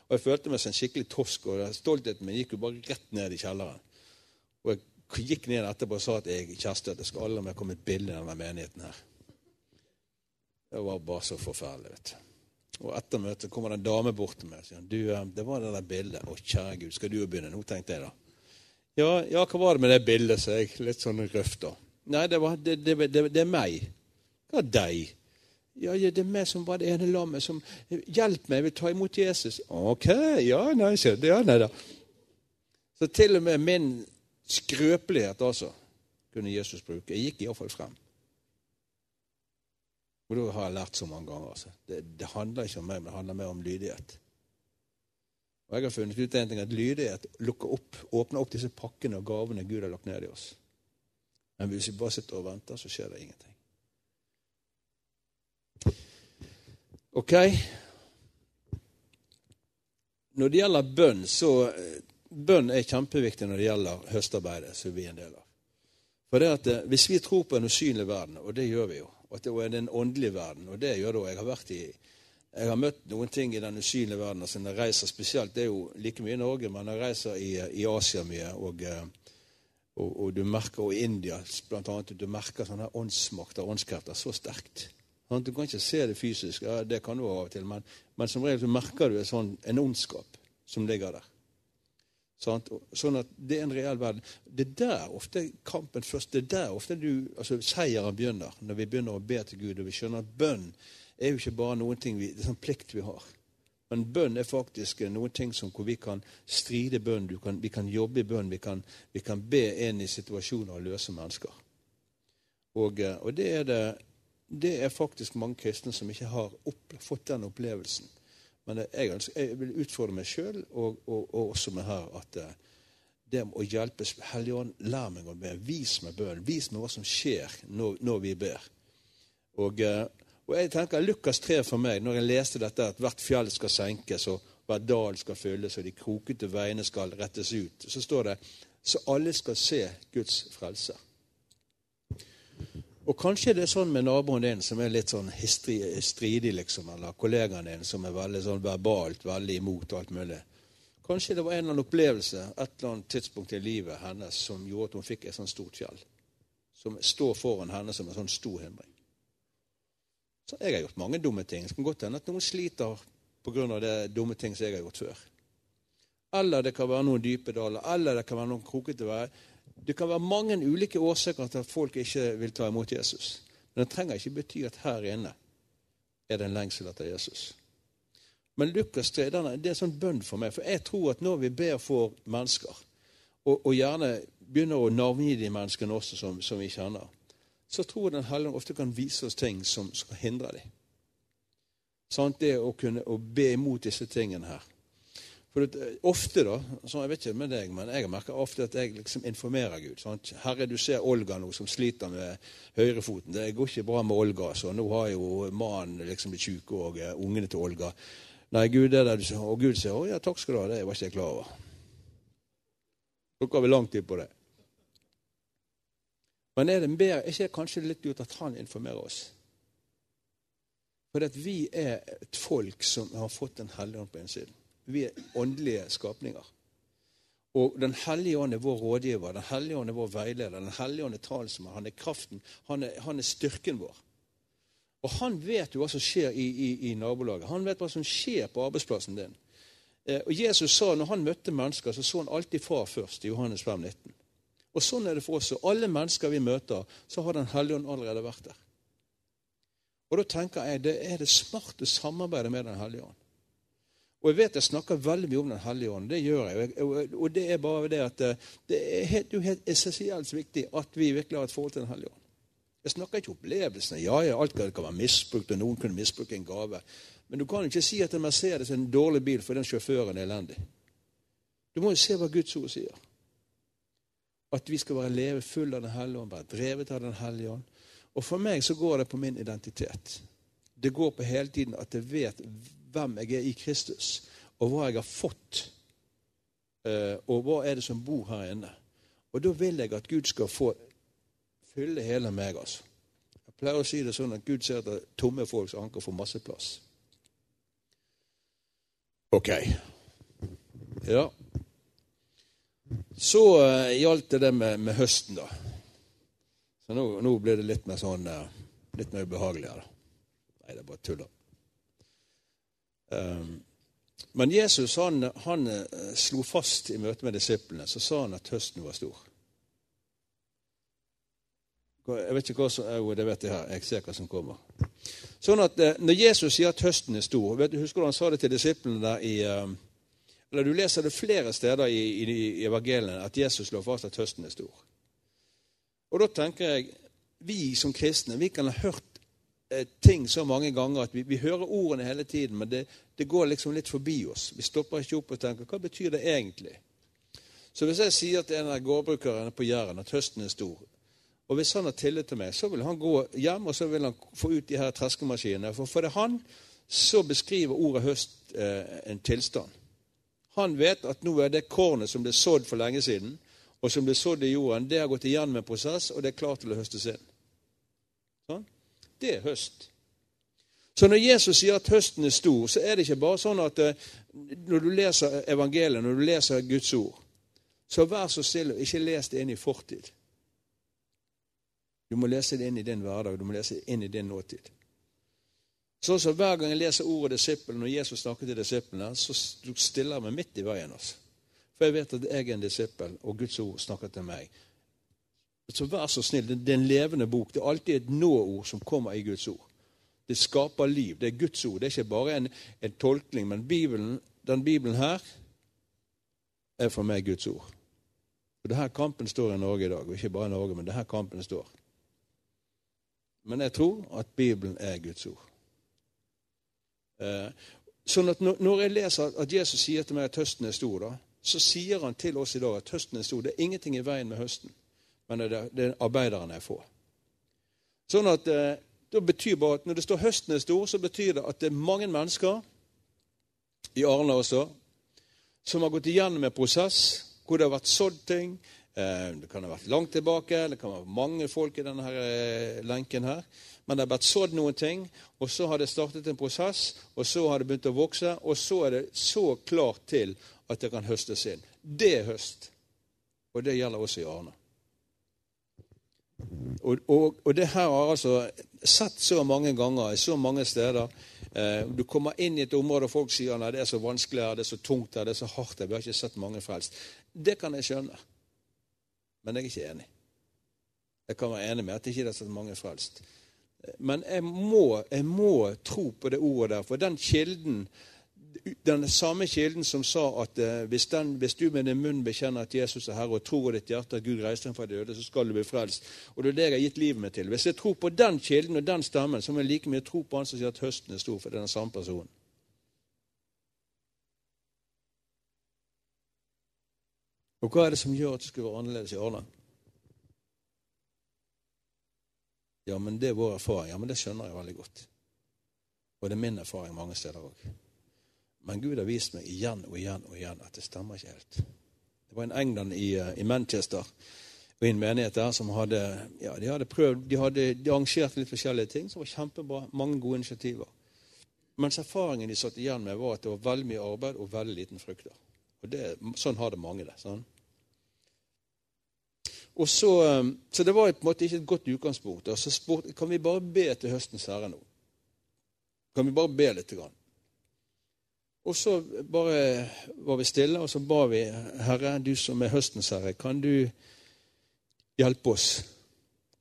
Og jeg følte meg som en skikkelig tosk. og Stoltheten min gikk jo bare rett ned i kjelleren. Og jeg gikk ned etterpå og sa at jeg Kjersti, at det skal aldri mer komme et bilde i denne menigheten her. Det var bare så forferdelig. vet du. Og etter møtet kommer det en dame bort til meg og sier du, eh, det var det der bildet. Å, kjære Gud, skal du jo begynne nå, tenkte jeg da. Ja, ja, hva var det med det bildet, sa jeg. Litt sånn røft, da. Nei, det, var, det, det, det, er meg. Hva er deg? Ja, det er meg som var det ene lammet som Hjelp meg, jeg vil ta imot Jesus. Ok, ja, nei, ja, nei da. Så til og med min Skrøpelighet, altså, kunne Jesus bruke. Jeg gikk iallfall frem. Og da har jeg lært så mange ganger. Altså. Det, det, handler ikke om meg, men det handler mer om lydighet. Og Jeg har funnet ut en ting, at lydighet lukker opp, åpner opp disse pakkene og gavene Gud har lagt ned i oss. Men hvis vi bare sitter og venter, så skjer det ingenting. Ok? Når det gjelder bønn, så bønn er kjempeviktig når det gjelder høstarbeidet, som vi er en del av. For det at eh, Hvis vi tror på en usynlig verden, og det gjør vi jo, og at det er en åndelig verden, og det gjør det og Jeg har vært i jeg har møtt noen ting i den usynlige verden. altså når jeg reiser spesielt, Det er jo like mye i Norge, men jeg reiser i, i Asia mye. Og, eh, og, og, du merker, og India blant annet, du merker sånne åndsmakter, åndskrefter, så sterkt. Sånn, du kan ikke se det fysisk, ja, det kan du av og til, men, men som regel så merker du sånn, en ondskap som ligger der. Sånn at det er en reell verden. Det er der ofte kampen først, det er der ofte du, altså seieren begynner, når vi begynner å be til Gud. Og vi skjønner at bønn er jo ikke bare noen ting vi, det er sånn plikt vi har. Men bønn er faktisk noen ting som hvor vi kan stride bønn, kan, vi kan jobbe i bønn, vi kan, vi kan be inn i situasjoner og løse mennesker. Og, eh, og det, er det, det, er faktisk mange kristne som ikke har opp, fått den opplevelsen. Men jeg, jeg vil utfordre meg sjøl og, og, og, også med her at eh, det å hjelpe Hellige Ånd, lær meg å be. Vis meg bønnen. Vis meg hva som skjer når, når vi ber. Og, eh, og, jeg tenker Lukas 3 for meg, når jeg leste dette, at hvert fjell skal senkes, og hver dal skal fylles, og de krokete veiene skal rettes ut, så står det så alle skal se Guds frelse. Og kanskje det er sånn med naboen din som er litt sånn stridig, liksom, eller kollegaen din som er veldig sånn verbalt veldig imot alt mulig. Kanskje det var en eller annen opplevelse et eller annet tidspunkt i livet hennes som gjorde at hun fikk et sånt stort fjell. Som står foran henne som en sånn stor hindring. Så jeg har gjort mange dumme ting. Det kan godt hende at noen sliter pga. det dumme ting som jeg har gjort før. Eller det kan være noen dype daler, eller det kan være noen krokete veier. Det kan være mange ulike årsaker til at folk ikke vil ta imot Jesus. Men det trenger ikke bety at her inne er det en lengsel etter Jesus. Men Lukas 3 det er en sånn bønn for meg. For jeg tror at når vi ber for mennesker, og, og gjerne begynner å navngi de menneskene også som, som vi kjenner, så tror jeg Den hellige ofte kan vise oss ting som skal hindre dem. Sånn, det å kunne å be imot disse tingene her. For Ofte, da så Jeg vet ikke med deg, men jeg merker ofte at jeg liksom informerer Gud. Sant? Herre, du ser Olga nå som sliter med høyrefoten. Det går ikke bra med Olga. så Nå har jo mannen liksom blitt syk, og uh, ungene til Olga. Nei, Gud, det der du ser. Og Gud sier å ja, takk skal du ha. Det var ikke jeg klar over. Bruker vi lang tid på det. Men er det mer, er ikke kanskje litt lurt at han informerer oss? For at vi er et folk som har fått Den hellige ånd på innsiden. Vi er åndelige skapninger. Og Den hellige ånd er vår rådgiver, Den hellige ånd er vår veileder, Den hellige ånd er talsmann, han er kraften, han er, han er, styrken vår. Og han vet jo hva som skjer i, i, i, nabolaget. Han vet hva som skjer på arbeidsplassen din. Eh, og Jesus sa når han møtte mennesker, så så han alltid far først, i Johannes 5, 19. Og sånn er det for oss. Alle mennesker vi møter, så har Den hellige ånd allerede vært der. Og da tenker jeg det er det smarte samarbeidet med Den hellige ånd. Og jeg vet jeg snakker veldig mye om Den hellige ånd. Det gjør jeg. Og det er bare det at eh, det er helt, helt essensielt viktig at vi virkelig har et forhold til Den hellige ånd. Jeg snakker ikke opplevelsene. Ja, ja, alt kan, være misbrukt, og noen kunne misbruke en gave. Men du kan ikke si at en Mercedes er en dårlig bil for den sjåføren er elendig. Du må jo se hva Guds ord sier. At vi skal være leve full av Den hellige ånd, være drevet av Den hellige ånd. Og for meg så går det på min identitet. Det går på hele tiden at jeg vet hvem jeg er i Kristus, og hva jeg har fått, eh, og hva er det som bor her inne. Og da vil jeg at Gud skal få fylle hele meg. altså. Jeg pleier å si det sånn at Gud ser etter tomme folks anker for masse plass. Ok. Ja. Så uh, gjaldt det det med, med, høsten, da. Så nå, nå blir det litt mer sånn uh, litt mer ubehagelig her. Nei, det er bare tull. Ehm, men Jesus han, han, eh, slo fast i møte med disiplene så sa han at høsten var stor. Jeg vet ikke hva som Jo, det vet jeg her. Jeg ser hva som kommer. Sånn at eh, Når Jesus sier at høsten er stor vet du, Husker du han sa det til disiplene der i eh, eller Du leser det flere steder i, i, i evangeliene at Jesus slår fast at høsten er stor. Og Da tenker jeg vi som kristne vi kan ha hørt ting så mange ganger at vi, vi hører ordene hele tiden, men det, det, går liksom litt forbi oss. Vi stopper ikke opp og tenker hva betyr det egentlig? Så hvis jeg sier til en av gårdbrukerne på Jæren at høsten er stor, og hvis han har tillit til meg, så vil han gå hjem og så vil han få ut de her treskemaskinene. For for det han så beskriver ordet høst eh, en tilstand. Han vet at nå er det kornet som ble sådd for lenge siden, og som ble sådd i jorden, det har gått igjennom en prosess, og det er klart til å høstes inn. Sånn? Det er høst. Så når Jesus sier at høsten er stor, så er det ikke bare sånn at eh, når du leser evangeliet, når du leser Guds ord, så vær så snill og ikke les det inn i fortid. Du må lese det inn i din hverdag, du må lese det inn i din nåtid. Sånn som Hver gang jeg leser ordet disippel, når Jesus snakker til disiplene, så stiller jeg meg midt i veien. Altså. For jeg vet at jeg er en disippel, og Guds ord snakker til meg. Så vær så snill, det er en levende bok. Det er alltid et nå-ord som kommer i Guds ord. Det skaper liv. Det er Guds ord. Det er ikke bare en, en tolkning. Men Bibelen, den Bibelen her er for meg Guds ord. Og Det her kampen står i Norge i dag. Og ikke bare i Norge, men det her kampen står. Men jeg tror at Bibelen er Guds ord. Eh, sånn at Når jeg leser at Jesus sier til meg at høsten er stor, da, så sier han til oss i dag at høsten er stor. Det er ingenting i veien med høsten men det, det er arbeiderne er få. Sånn at eh, det betyr bare at Når det står 'høsten er stor', så betyr det at det er mange mennesker, i Arne også, som har gått igjennom en prosess hvor det har vært sådd ting. Eh, det kan ha vært langt tilbake, det kan være mange folk i denne her, eh, lenken her. Men det har vært sådd noen ting, og så har det startet en prosess, og så har det begynt å vokse, og så er det så klart til at det kan høstes inn. Det er høst. Og det gjelder også i Arne. Og, og, og, det her har altså sett så mange ganger i så mange steder. Eh, du kommer inn i et område og folk sier at det er så vanskelig det er så tungt det er så hardt. Vi har ikke sett mange frelst. Det kan jeg skjønne, men jeg er ikke enig. Jeg kan være enig med at det ikke er så mange frelst. Men jeg må, jeg må tro på det ordet der, for den kilden den samme kilden som sa at eh, hvis, den, hvis, du med din munn bekjenner at Jesus er Herre, og tror i ditt hjerte at Gud reiste ham fra de døde, så skal du bli frelst. Og det er det jeg har gitt livet mitt til. Hvis jeg tror på den kilden og den stemmen, så må jeg like mye tro på han som sier at høsten er stor, for det er den samme personen. Og hva er det som gjør at det skulle være annerledes i Arna? Ja, men det er vår erfaring. Ja, men det skjønner jeg veldig godt. Og det er min erfaring mange steder òg. Men Gud har vist meg igjen og igjen og igjen at det stemmer ikke helt. Det var en england i, eh, i Manchester og en menighet der som hadde ja, de hadde prøvd, de hadde de arrangerte litt forskjellige ting som var kjempebra. Mange gode initiativer. Mens erfaringen de satt igjen med, var at det var veldig mye arbeid og veldig liten frukter. Og det, Sånn har det mange det. sånn. Og så, eh, så det var på en måte ikke et godt utgangspunkt. Og så spurte kan vi bare be til høstens herre nå. Kan vi bare be litt? Grann? Og så bare var vi stille, og så ba vi Herre, du som er høstens herre, kan du hjelpe oss?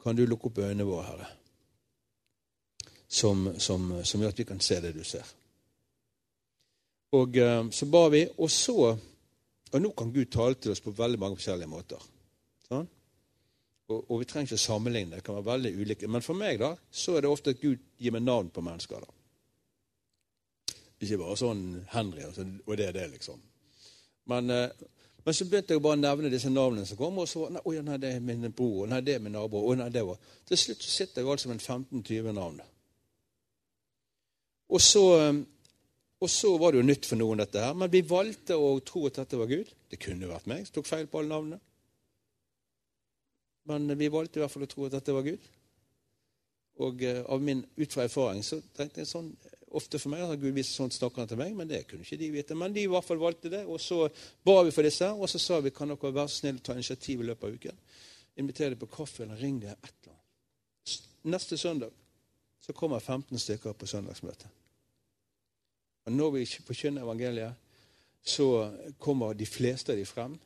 Kan du lukke opp øynene våre, Herre? Som, som, som, gjør at vi kan se det du ser. Og eh, så ba vi, og så Og nå kan Gud tale til oss på veldig mange forskjellige måter. Sånn? Og, og, vi trenger ikke sammenligne, det kan være veldig ulike. Men for meg da, så er det ofte at Gud gir meg navn på mennesker. da. Ikke bare sånn Henry, og, så, og det er det, liksom. Men, eh, men, så begynte jeg bare å nevne disse navnene som kom, og så nei, oh, ja, nei, det er min bror, nei, det er min nabo og nei, det var. Til slutt så sitter jeg altså med 15-20 navn. Og så, eh, og så var det jo nytt for noen, dette her. Men vi valgte å tro at dette var Gud. Det kunne vært meg som tok feil på alle navnene. Men vi valgte i hvert fall å tro at dette var Gud. Og av min, ut fra erfaring så tenkte jeg sånn ofte for meg. Gud viste sånt snakker til meg, men det kunne ikke de vite. Men de i hvert fall valgte det. Og så ba vi for disse, og så sa vi kan dere være snill ta initiativ i løpet av uken. Inviter dem på kaffe eller ring dem et eller annet. Neste søndag så kommer 15 stykker på søndagsmøte. Og når vi forkynner evangeliet, så kommer de fleste av dem frem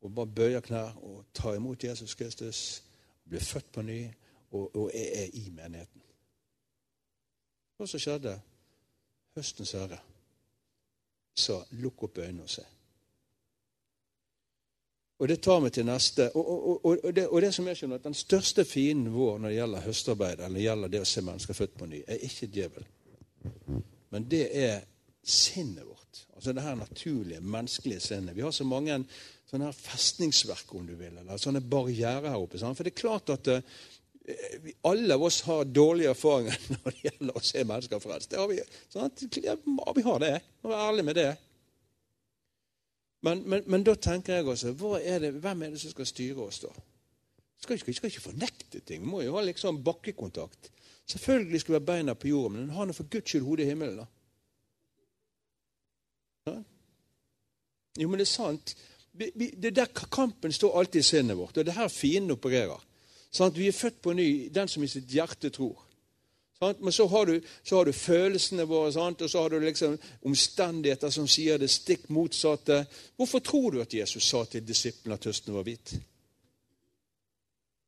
og bare bøyer knær og tar imot Jesus Kristus, blir født på ny og, og er i menigheten. Hva som skjedde? Høstens herre sa 'lukk opp øynene og se'. Og Det tar meg til neste. Og, og, og, og det, det, som jeg skjønner, at Den største fienden vår når det gjelder høstarbeid, eller det gjelder det å se mennesker født på ny, er ikke djevel. Men det er sinnet vårt. Altså det her naturlige, menneskelige sinnet. Vi har så mange sånne her festningsverk, om du vil, eller sånne barrierer her oppe. Sant? For det er klart at uh, alle av oss har dårlige erfaringer når det gjelder å se mennesker frelst. Det har vi, sant? vi har det. Må være ærlig med det. Men, men, men, da tenker jeg også er det, Hvem er det som skal styre oss, da? Skal skal, skal ikke fornekte ting. Vi må jo ha liksom bakkekontakt. Selvfølgelig skal vi ha beina på jorden, men ha nå for Guds skyld hodet i himmelen. da. Ja? Jo, men det er sant. Det er der kampen står alltid i sinnet vårt, og det er her fienden opererer. Sånn vi er født på ny, den som i sitt hjerte tror. Sånn? Men så har, du, så har, du, følelsene våre, sånn, og så har du liksom omstendigheter som sier det stikk motsatte. Hvorfor tror du at Jesus sa til disiplene at høsten var hvit?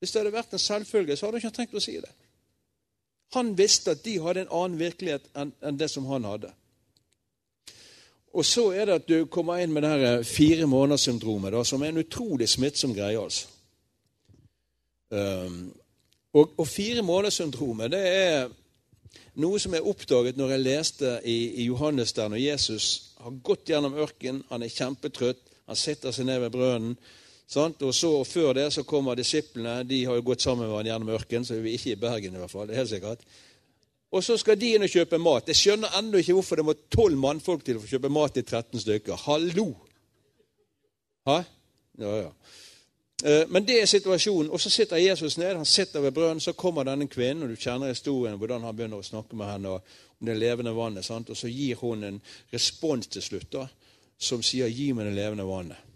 Hvis det hadde vært en selvfølge, så hadde han ikke trengt å si det. Han visste at de hadde en annen virkelighet enn, det som han hadde. Og så er det at du kommer inn med det her fire måneder-syndromet, som er en utrolig smittsom greie. altså. Um, og, og fire måneder-syndromet det er noe som jeg oppdaget når jeg leste i, i Johannes der når Jesus har gått gjennom ørkenen, han er kjempetrøtt, han setter seg ned ved brønnen. Sant? Og så og Før det så kommer disiplene. De har jo gått sammen med han gjennom ørkenen, så er vi ikke i Bergen i hvert fall. det er helt sikkert. Og så skal de inn og kjøpe mat. Jeg skjønner ennå ikke hvorfor det må tolv mannfolk til å få kjøpe mat til 13 stykker. Hallo! Hæ? Ja, ja. Eh, men det er situasjonen. Og så sitter Jesus ned, han sitter ved brønnen, så kommer denne kvinnen, og du kjenner historien, hvordan han begynner å snakke med henne om det levende vannet. Sant? Og så gir hun en respons til slutt da, som sier 'gi meg det levende vannet'.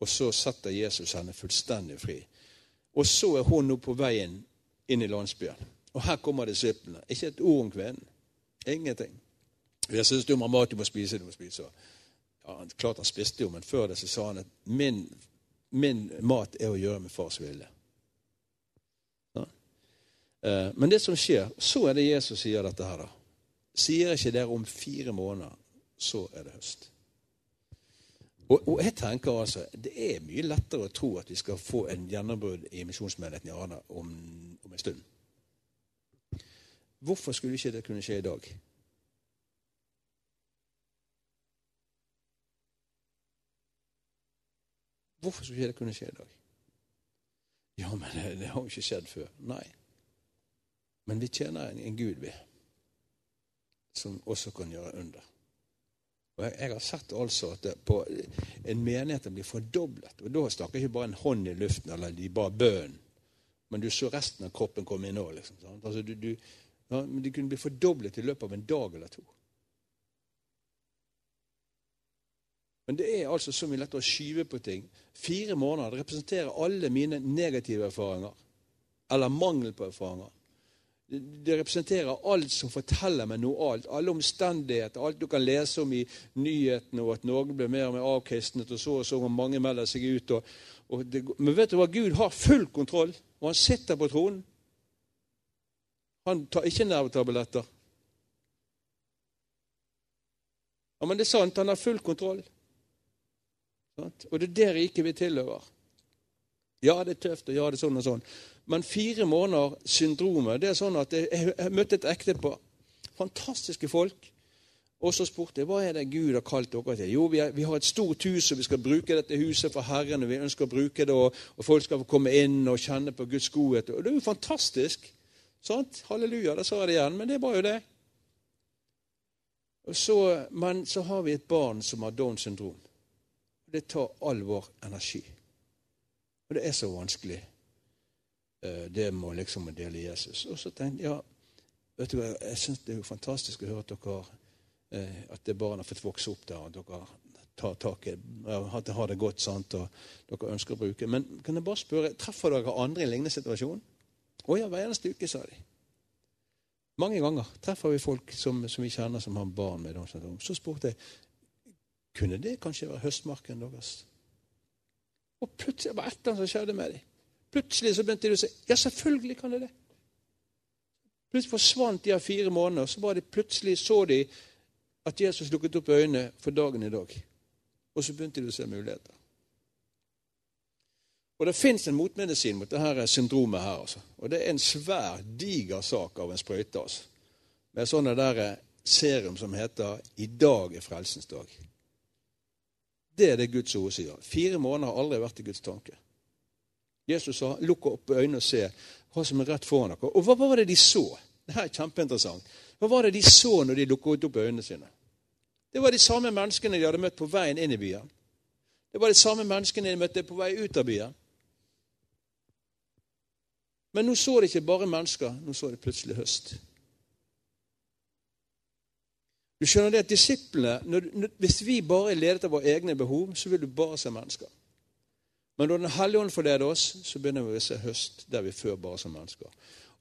Og så setter Jesus henne fullstendig fri. Og så er hun nå på veien inn i landsbyen. Og her kommer disiplene. Ikke et ord om kvinnen. Ingenting. Jeg syns du må mat, du må spise, du må spise. Ja, klart han spiste jo, men før det så sa han at min min mat er å gjøre med fars vilje. Ja. Eh, men det som skjer, så er det Jesus sier dette her, da. Sier ikke dere om fire måneder, så er det høst. Og, og, jeg tenker altså, Det er mye lettere å tro at vi skal få en gjennombrudd i misjonsmenigheten i Arna om, om en stund. Hvorfor skulle ikke det kunne skje i dag? Hvorfor skulle ikke det kunne skje i dag? Ja, men det, det har jo ikke skjedd før. Nei. Men vi tjener en, en Gud, vi, som også kan gjøre under. Og jeg, jeg har sett altså at på en menighet blir fordoblet. Og da snakker ikke bare en hånd i luften eller de bare bønnen. Men du så resten av kroppen komme inn òg. Liksom, altså, du, du, ja, men de kunne bli fordoblet i løpet av en dag eller to. Men det er altså så mye lettere å skyve på ting. Fire måneder representerer alle mine negative erfaringer. Eller mangel på erfaringer. Det representerer alt som forteller meg noe alt. Alle omstendigheter, alt du kan lese om i nyhetene, og at Norge blir mer og mer avkristnet, og så og så, og mange melder seg ut. Og, og det, men vet du hva? Gud har full kontroll, og han sitter på tronen. Han tar ikke nervetabletter. Ja, Men det er sant, han har full kontroll. Og det er det riket vi tilhører. Ja, det er tøft, og ja, det er sånn og sånn. Men fire måneder syndromet det er sånn at Jeg, jeg møtte et ektepar. Fantastiske folk. Og så spurte jeg hva er det Gud har kalt dere til. Jo, vi, er, vi, har et stort hus, og vi skal bruke dette huset for Herren. og Vi ønsker å bruke det, og, og folk skal få komme inn og kjenne på Guds godhet. Og Det er jo fantastisk. Sant? Halleluja, da sa jeg det igjen, men det var jo det. Så, men så har vi et barn som har Downs syndrom. Det tar all vår energi. Og det er så vanskelig, eh, det må liksom å dele Jesus. Og så tenkte jeg ja, vet du hva, jeg syns det er jo fantastisk å høre at dere eh, at det barn har fått vokse opp der, og dere tar tak i det har det godt, sant, og dere ønsker å bruke. Men kan jeg bare spørre, treffer dere andre i en lignende situasjon? Å ja, hver eneste uke, sa de. Mange ganger treffer vi folk som, som vi kjenner som har barn med Downs syndrom. Så spurte jeg kunne det kanskje være høstmarken deres. Og plutselig var et eller annet som skjedde med dem. Plutselig så begynte de å si ja, selvfølgelig kan det det. Plutselig forsvant de av fire måneder. Så var det plutselig så de at Jesus lukket opp øynene for dagen i dag. Og så begynte de å se muligheter. Og det fins en motmedisin mot dette syndromet her. Altså. Og det er en svær, diger sak av en sprøyte. Altså. Med sånne der serum som heter 'I dag er frelsens dag'. Det er det Guds ord sier. Fire måneder har aldri vært i Guds tanke. Jesus sa 'lukk opp øynene og se hva som er rett foran dere'. Og hva var det de så? Dette er kjempeinteressant. Hva var det de så når de lukket opp øynene sine? Det var de samme menneskene de hadde møtt på veien inn i byen. Det var de samme menneskene de møtte på vei ut av byen. Men nå så det ikke bare mennesker, nå så det plutselig høst. Du skjønner det at disiplene, når, Hvis vi bare er ledet av våre egne behov, så vil du bare se mennesker. Men når Den hellige ånd forleder oss, så begynner vi å se høst der vi før bare som mennesker.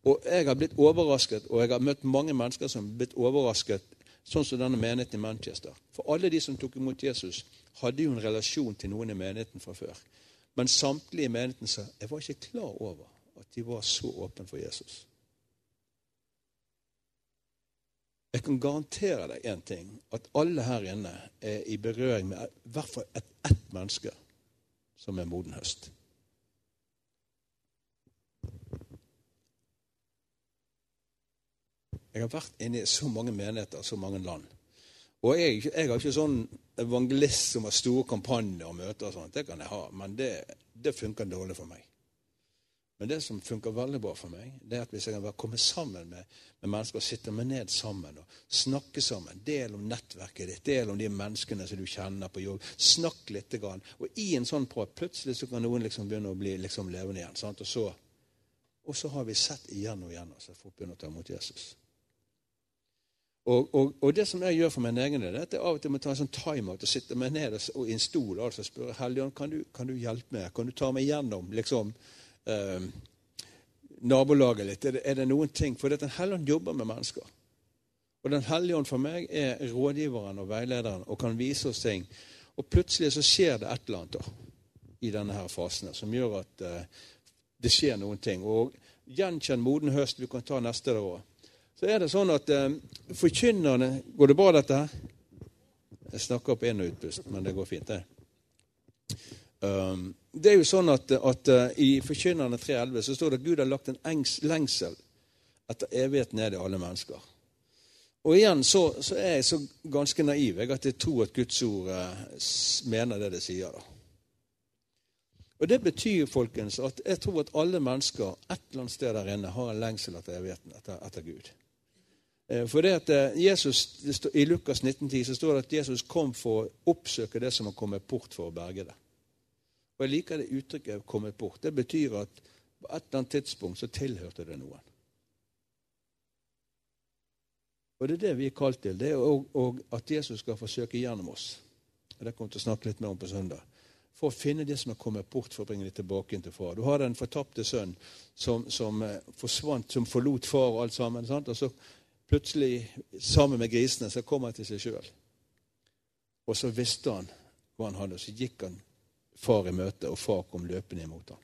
Og Jeg har blitt overrasket, og jeg har møtt mange mennesker som har blitt overrasket, sånn som denne menigheten i Manchester. For alle de som tok imot Jesus, hadde jo en relasjon til noen i menigheten fra før. Men samtlige i menigheten sa jeg var ikke klar over at de var så åpne for Jesus. Jeg kan garantere deg én ting, at alle her inne er i berøring med i hvert fall ett et menneske som er moden høst. Jeg har vært inne i så mange menigheter, så mange land. Og jeg, jeg har ikke sånn evangelist som har store kampanjer og møter og sånt. Det kan jeg ha, men det, det funker dårlig for meg. Men det som funker veldig bra for meg, det er at hvis jeg kan komme sammen med, med mennesker, sitte meg ned sammen og snakke sammen, del om nettverket ditt, del om de menneskene som du kjenner på jobb, snakk litt. Grann. Og i en sånn prat plutselig så kan noen liksom begynne å bli liksom levende igjen. Sant? Og, så, og så har vi sett igjen og igjen at folk begynner å ta imot Jesus. Og, og, og, det som jeg gjør for min egen del, er at jeg av og til må ta en sånn timeout og sitte meg ned og, i en stol altså spørre Helligånd, kan, kan du hjelpe meg? Kan du ta meg gjennom liksom, eh, nabolaget litt? Er det, er det, noen ting? For Den hellige ånd jobber med mennesker. Og Den hellige ånd for meg er rådgiveren og veilederen og kan vise oss ting. Og plutselig så skjer det et eller annet da, i denne her fasen som gjør at eh, det skjer noen ting. Og gjenkjenn moden høst. Vi kan ta neste der òg. Så er det sånn at eh, forkynnerne Går det bra, dette her? Jeg snakker opp inn- og utpust, men det går fint, det. Um, det er jo sånn at, at uh, I Forkynnerne 3.11 så står det at Gud har lagt en engs, lengsel etter evighet ned i alle mennesker. Og igjen så, så, er jeg så ganske naiv jeg, at jeg tror at Guds ord eh, mener det det sier. da. Og Det betyr folkens, at jeg tror at alle mennesker et eller annet sted der inne har en lengsel etter evigheten, etter, etter Gud. Eh, for det at eh, Jesus, det I Lukas 1910 så står det at Jesus kom for å oppsøke det som har kommet bort, for å berge det. Og Jeg liker det uttrykket 'kommet bort'. Det betyr at på et eller annet tidspunkt så tilhørte det noen. Og Det er det vi er kalt til. Det er og, at Jesus skal forsøke gjennom oss. Og Det kommer til å snakke litt mer om på søndag. For å finne det som er kommet bort, for å bringe det tilbake inn til far. Du har den fortapte sønn som, som eh, forsvant, som forlot far og alt sammen. Sant? Og så plutselig, sammen med grisene, så kom han til seg sjøl. Og så visste han hva han hadde, og så gikk han far i møte, og far kom løpende imot ham.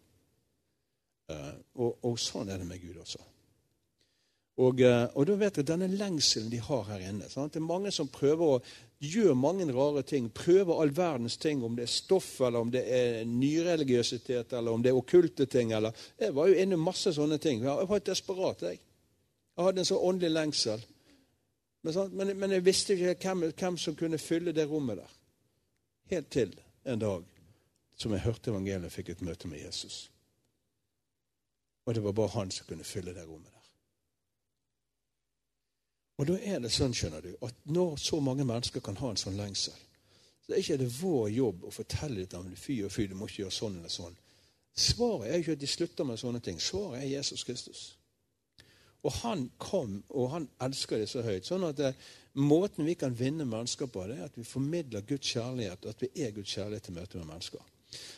Uh, og, og, sånn er det med Gud også. Og, uh, og da vet jeg denne lengselen de har her inne. Sant? Det er mange som prøver å gjøre mange rare ting. Prøver all verdens ting, om det er stoff, eller om det er nyreligiøsitet, eller om det er okkulte ting. Eller. Jeg var jo inne i masse sånne ting. Jeg var desperat, jeg. Jeg hadde en så åndelig lengsel. Men, men, men, jeg visste ikke hvem, hvem, som kunne fylle det rommet der. Helt til en dag som jeg hørte evangeliet fikk et møte med Jesus. Og det var bare han som kunne fylle det rommet der. Og da er det sånn, skjønner du, at når så mange mennesker kan ha en sånn lengsel, så er ikke det vår jobb å fortelle dem fy og fy, du må ikke gjøre sånn eller sånn. Svaret er ikke at de slutter med sånne ting. Svaret er Jesus Kristus. Og han kom, og han elsker det så høyt. Sånn at det, eh, måten vi kan vinne mennesker på, det er at vi formidler Guds kjærlighet, og at vi er Guds kjærlighet i møte med mennesker.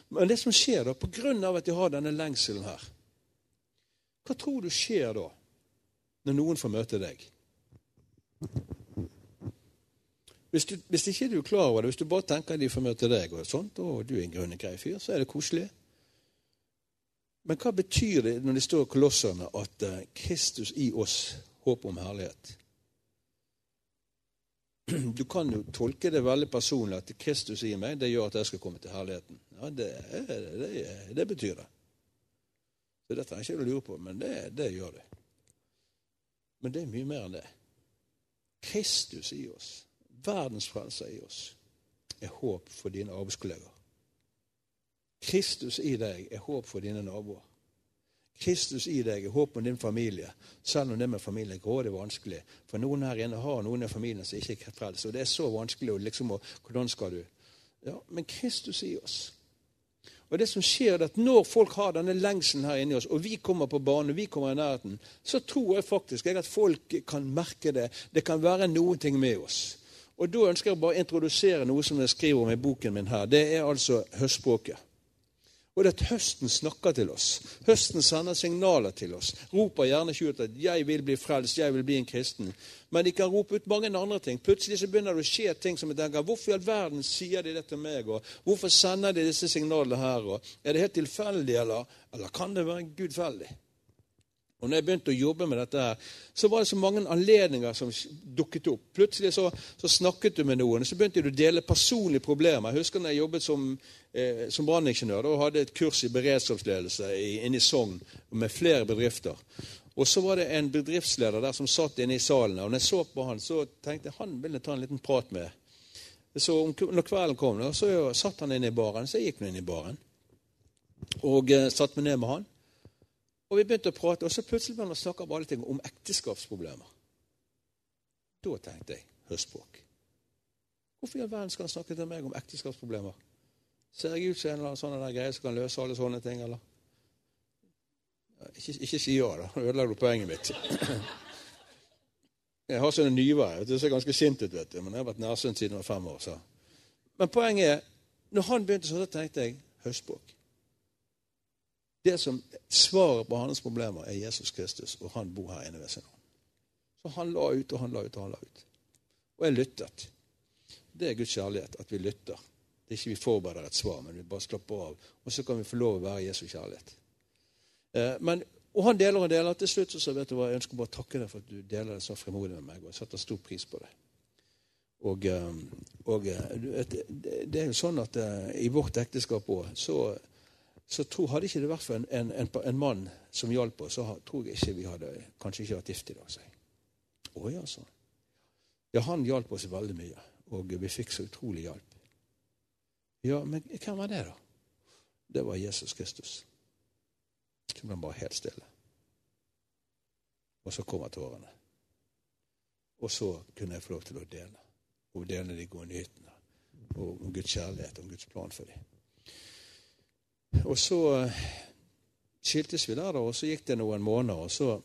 Men det som skjer da, av at de har denne lengselen her, hva tror du skjer da, når noen får møte deg? Hvis, du, hvis ikke du er klar over det, hvis du bare tenker at de får møte deg, og sånt, og du er en grønn grei fyr, så er det koselig. Men hva betyr det når det står i Kolosserne at eh, Kristus i oss, håp om herlighet? Du kan jo tolke det veldig personlig at Kristus i meg, det gjør at jeg skal komme til herligheten. Ja, Det, det, det betyr det. Så det trenger ikke du lure på, men det, det gjør det. Men det er mye mer enn det. Kristus i oss, verdens frelser i oss, er håp for dine arbeidskolleger. Kristus i deg er håp for dine naboer. Kristus i deg er håpet om din familie, selv om det med familien er grådig vanskelig. For noen her inne har noen i familien som ikke er frelst, og det er så vanskelig. Og liksom, hvordan skal du? Ja, Men Kristus i oss. Og det som skjer er at Når folk har denne lengselen her inni oss, og vi kommer på banen, vi kommer i nærheten, så tror jeg faktisk at folk kan merke det. Det kan være noen ting med oss. Og Da ønsker jeg bare å introdusere noe som jeg skriver om i boken min her. Det er altså høstspråket. Og det at høsten snakker til oss. Høsten sender signaler til oss. Roper gjerne ikke ut at 'jeg vil bli frelst', 'jeg vil bli en kristen'. Men de kan rope ut mange andre ting. Plutselig så begynner det å skje ting som jeg tenker 'Hvorfor i all verden sier de det til meg?' og 'Hvorfor sender de disse signalene her?' og 'Er det helt tilfeldig, eller, eller kan det være gudfeldig?' Og når jeg begynte å jobbe med dette, her, så var det så mange anledninger som dukket opp. Plutselig så, så snakket du med noen, og så begynte du å dele personlige problemer. Jeg husker når jeg jobbet som, eh, som branningeniør og hadde et kurs i beredskapsledelse inne i Sogn med flere bedrifter. Og så var det en bedriftsleder der som satt inne i salen. og når jeg så på han, så tenkte jeg han ville ta en liten prat med. Så om, når kvelden kom, så satt han inne i baren. Så jeg gikk inn i baren og eh, satte meg ned med han. Og vi begynte å prate, og så plutselig begynte vi å snakke om alle ting om ekteskapsproblemer. Da tenkte jeg høstspråk. Hvorfor i all verden skal han snakke til meg om ekteskapsproblemer? Ser jeg ut som en eller annen sånn greie som kan løse alle sånne ting, eller? Ikke, ikke si ja, da. Nå ødelegger du poenget mitt. Jeg har sånne nyver. Det ser ganske sint ut, vet du. Men jeg har vært nærsynt siden jeg var fem år. Så. Men poenget er, når han begynte sånn, så tenkte jeg høstspråk. Det som Svaret på hans problemer er Jesus Kristus, og han bor her inne ved sin hånd. Så han la ut og han la ut og han la ut. Og jeg lyttet. Det er Guds kjærlighet, at vi lytter. Det er ikke vi forbereder et svar, men vi bare slapper av. Og så kan vi få lov å være Jesu kjærlighet. Eh, men, og han deler og deler. Til slutt så vet du hva, jeg ønsker bare å takke deg for at du deler det så frimodig med meg. og Jeg setter stor pris på det. Og, eh, og eh, det er jo sånn at i vårt ekteskap òg så så tror, hadde ikke det vært for en, en, en, en mann som hjalp oss, så tror jeg ikke vi hadde kanskje ikke vært gift i dag. Så. Å ja, sånn. Ja, han hjalp oss veldig mye, og vi fikk så utrolig hjelp. Ja, men hvem var det, da? det var Jesus Kristus. Så ble han bare helt stille. Og så kommer tårene. Og så kunne jeg få lov til å dele. Og dele de gode nyhetene. Og om Guds kjærlighet om Guds plan for dem. Og så eh, skiltes vi der, da, og så gikk det noen måneder. Og så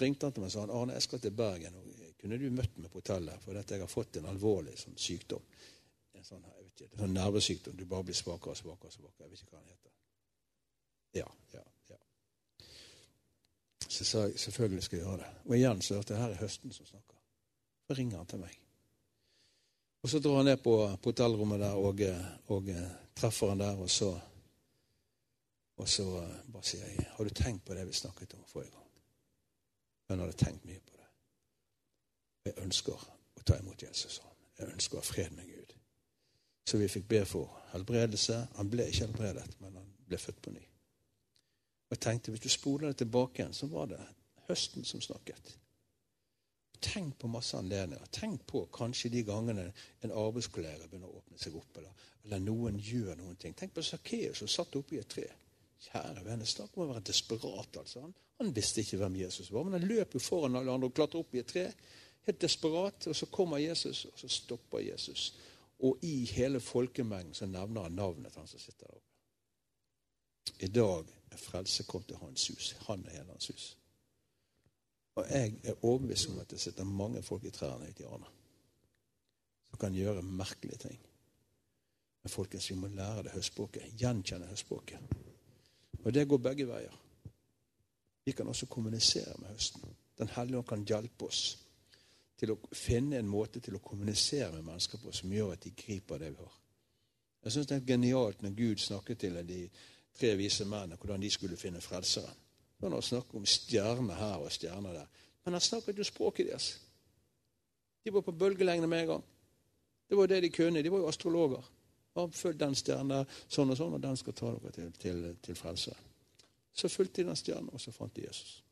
ringte han til meg og sa Arne, jeg skal til Bergen. og Kunne du møtt meg på hotellet? For dette, jeg har fått en alvorlig sånn sykdom. En sånn, jeg vet ikke, en sånn nervesykdom. Du bare blir svakere og svakere. og svakere. Jeg vet ikke hva den heter. Ja, ja, ja. Så sa jeg selvfølgelig skal jeg gjøre det. Og igjen så hørte jeg her er høsten som snakker. Så ringer han til meg. Og så drar han ned på, på hotellrommet der og, og, treffer han der, og så og så bare sier jeg, 'Har du tenkt på det vi snakket om forrige gang?' Han hadde tenkt mye på det. Jeg ønsker å ta imot Jesus. Jeg ønsker å ha fred med Gud. Så vi fikk be for helbredelse. Han ble ikke helbredet, men han ble født på ny. Og jeg tenkte, Hvis du spoler det tilbake igjen, så var det høsten som snakket. Tenk på masse anledninger. Tenk på kanskje de gangene en arbeidskollega begynner å åpne seg opp, eller, eller noen gjør noen ting. Tenk på Sakkeus som satt oppe i et tre. Kjære vene, snakk om å være desperat. altså. Han, han, visste ikke hvem Jesus var, men han løp jo foran alle andre og klatret opp i et tre. Helt desperat. Og så kommer Jesus, og så stopper Jesus. Og i hele folkemengden så nevner han navnet til han som sitter der oppe. I dag er frelse kommet til hans hus. Han er hele hans hus. Og jeg er overbevist om at det sitter mange folk i trærne ute i Arna som kan gjøre merkelige ting. Men folkens, vi må lære det høstspråket. Gjenkjenne høstspråket. Og det går begge veier. Vi kan også kommunisere med høsten. Den hellige ånd kan hjelpe oss til å finne en måte til å kommunisere med mennesker på som gjør at de griper det vi har. Jeg syns det er genialt når Gud snakket til de tre vise mennene hvordan de skulle finne frelseren. Han har snakket om stjerner her og stjerner der. Men han snakket jo språket deres. De var på bølgelengde med en gang. Det var jo det de kunne. De var jo astrologer. Følg den stjernen der, sånn og sånn, og den skal ta dere til, til, til frelse. Så fulgte de den stjernen, og så fant de Jesus.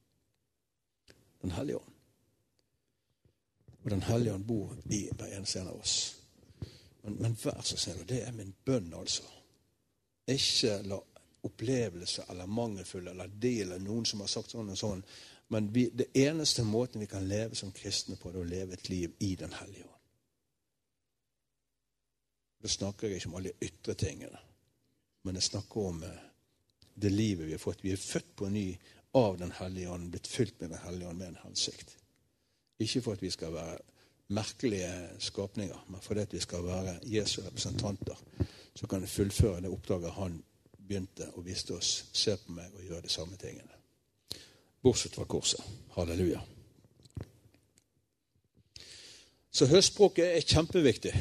Den hellige ånd. Og Den hellige ånd bor i hver eneste en av oss. Men, men vær så snill, og det er min bønn, altså. Ikke la opplevelse eller mangelfull eller det eller noen som har sagt sånn og sånn. Men vi, det eneste måten vi kan leve som kristne på, det er å leve et liv i Den hellige ånd. Da snakker jeg ikke om alle ytre tingene, men jeg snakker om eh, det livet vi har fått. Vi er født på ny av Den hellige ånd, blitt fylt med Den hellige ånd med en hensikt. Ikke for at vi skal være merkelige skapninger, men fordi vi skal være Jesu representanter som kan fullføre det oppdraget han begynte å vise oss se på meg og gjøre de samme tingene. Bortsett fra korset. Halleluja. Så høstspråket er kjempeviktig.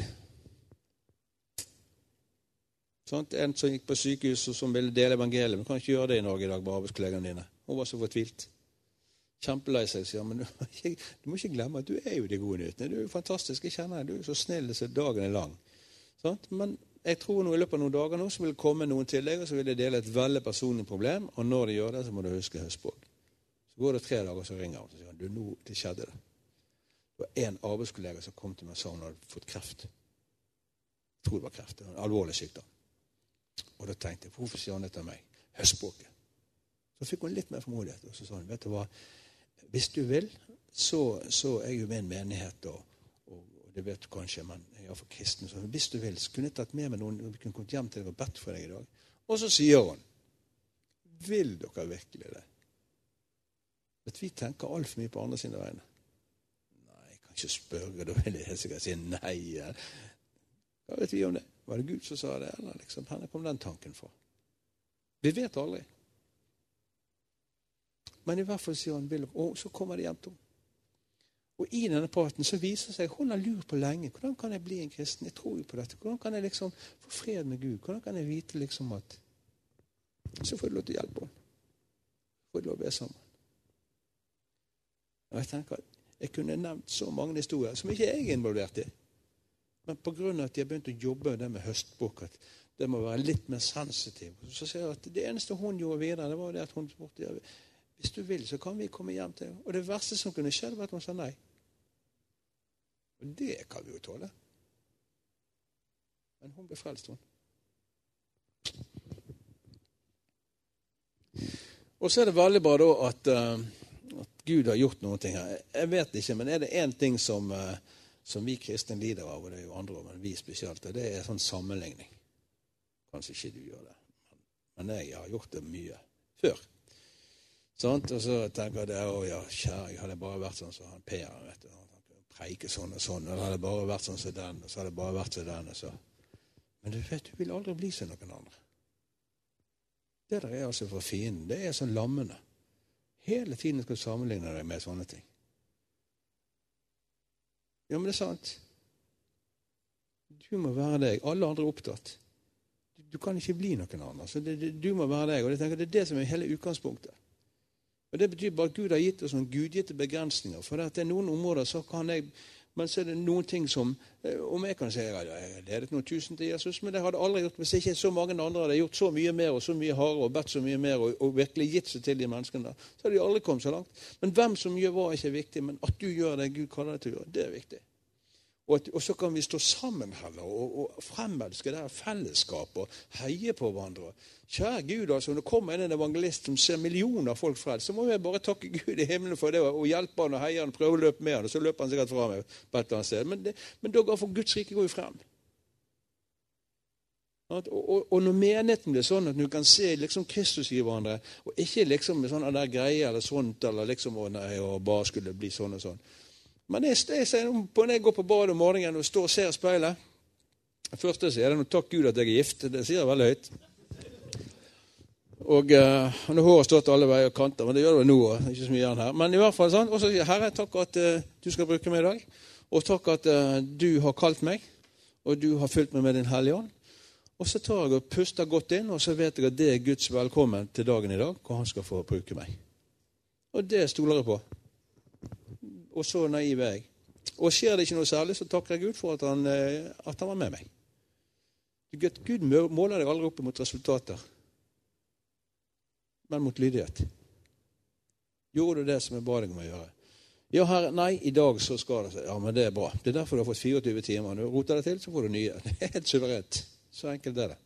Sånn, en som gikk på sykehus og som ville dele evangeliet. Men kan ikke gjøre det i Norge i dag med arbeidskollegene dine. Hun var så fortvilt. Kjempelei seg. sier men du, du, må ikke glemme at du er jo de gode nyhetene. Du er jo fantastisk. Jeg kjenner deg. Du er så snill så dagen er lang. Sånt? Men jeg tror nå i løpet av noen dager nå så vil det komme noen til deg, og så vil de dele et veldig personlig problem. Og når de gjør det, så må du huske høstspråk. Så går det tre dager, så ringer han og sier du, nå det skjedde det. Det var en arbeidskollega som kom til meg og sa hun hadde fått kreft. Jeg tror det var kreft. En alvorlig sykdom. Og da tenkte jeg hvorfor sier han dette til meg? Høstspråket. Så fikk hun litt mer formodighet. Og så sa hun vet du hva, hvis du vil, så, så er jo en menighet. og det vet du kanskje, men jeg er for kristen. Så hvis du vil, så kunne jeg tatt med meg noen vi kunne kommet hjem til deg og bedt for deg i dag. Og så sier hun Vil dere virkelig det? At vi tenker altfor mye på andre sine vegne. Nei, jeg kan ikke spørre. Da vil jeg sikkert si nei. Hva vet vi om det? Var det Gud som sa det, eller liksom, hvor kom den tanken fra? Vi vet aldri. Men i hvert fall sier han Willoch, og så kommer det henne. Og i denne praten så viser det seg hun har lurt på lenge. Hvordan kan jeg bli en kristen? Jeg tror jo på dette. Hvordan kan jeg liksom få fred med Gud? Hvordan kan jeg vite liksom at Så får du lov til å hjelpe henne. Får du lov til å be sammen. Og jeg tenker at jeg kunne nevnt så mange historier som ikke jeg er involvert i. Men pga. at de har begynt å jobbe det med høstbukk, at det må være litt mer sensitiv, så ser jeg at det eneste hun gjorde videre, det var det at hun spurte hvis du vil, så kan vi komme hjem til henne». Og det verste som kunne skjedd, var at hun sa nei. Og det kan vi jo tåle. Men hun ble frelst, hun. Og så er det veldig bra da at, uh, at, Gud har gjort noen ting her. Jeg vet ikke, men er det én ting som, uh, som, vi kristne lider av, og det er jo andre, men vi spesielt, og det er sånn sammenligning. Kanskje ikke du gjør det, men jeg har gjort det mye før. Sånt? Og så tenker jeg å ja, kjære, hadde jeg bare vært sånn som han Per. vet du, preike sånn og sånn. Eller hadde det bare vært sånn som den, og så hadde bare vært som den. og så. Men du vet, du vil aldri bli som noen andre. Det der er altså for fienden. Det er sånn lammende. Hele tiden skal du sammenligne deg med sånne ting. Ja, men det er sant. Du må være deg. Alle andre er opptatt. Du kan ikke bli noen andre. Så det, det, du må være deg. Og jeg tenker Det er det som er hele utgangspunktet. Og Det betyr bare at Gud har gitt oss noen gudgitte begrensninger. For det er noen områder så kan jeg men så er det noen ting som eh, Om jeg kan si at jeg har ledet noen tusen til Jesus, men det hadde aldri gjort hvis ikke så mange andre hadde gjort så mye mer og så mye hardere og bedt så mye mer og, og virkelig gitt seg til de menneskene så hadde de aldri kommet så langt. Men hvem som gjør hva, er ikke viktig. Men at du gjør det Gud kaller deg til å gjøre, det er viktig. Og, at, og, så kan vi stå sammen heller og, og fremelske det fellesskapet og heie på hverandre. Kjære Gud, altså, når det kommer en evangelist som ser millioner av folk frelst, så må vi bare takke Gud i himmelen for det og hjelpe han og heie han, prøve å løpe med han, og så løper han sikkert fra meg på et eller annet sted. Men, det, men da for Guds rike går jo frem. Og, og, og, når menigheten blir sånn at du kan se liksom Kristus i hverandre, og ikke liksom med sånne der greier eller sånt, eller liksom å nei, og bare skulle bli sånn og sånn men jeg, jeg, når jeg går på badet om morgenen og står og ser i speilet Det første jeg sier, er 'takk Gud at jeg er gift'. Det sier jeg veldig høyt. Og uh, Nå håret stått alle veier og kanter, men det gjør det nå. ikke så mye igjen her. Men i hvert fall sånn. Og så sier jeg 'Herre, takk at uh, du skal bruke meg i dag'. Og takk at uh, du har kalt meg, og du har fulgt meg med Din Hellige Ånd. Og så tar jeg og puster godt inn, og så vet jeg at det er Guds velkommen til dagen i dag, hvor han skal få bruke meg. Og det stoler jeg på og så naiv er jeg. Og skjer det ikke noe særlig, så takker jeg Gud for at han, eh, at han var med meg. Gud måler deg aldri opp mot resultater, men mot lydighet. Gjorde du det som jeg ba deg om å gjøre? Ja, herre, nei, i dag så skal det seg. Ja, men det er bra. Det er derfor du har fått 24 timer. Når du roter det til, så får du nye. Det er helt suverent. Så enkelt er det.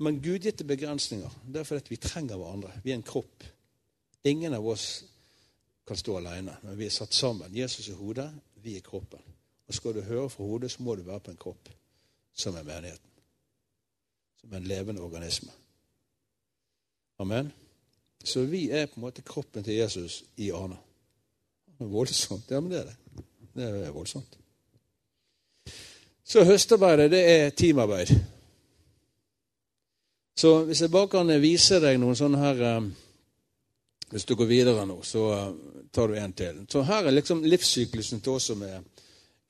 Men gudgitte begrensninger. Det er fordi vi trenger hverandre. Vi er en kropp. Ingen av oss kan stå alene. Men vi er satt sammen. Jesus er hodet, vi er kroppen. Og skal du høre fra hodet, så må du være på en kropp som er menigheten. Som en levende organisme. Amen. Så vi er på en måte kroppen til Jesus i Arne. Voldsomt. Ja, men det er det. Det er voldsomt. Så høstarbeidet, det er teamarbeid. Så hvis jeg bare kan vise deg noen sånne her um, hvis du går videre nå, så uh, tar du en til. Så Her er liksom livssyklusen til oss som er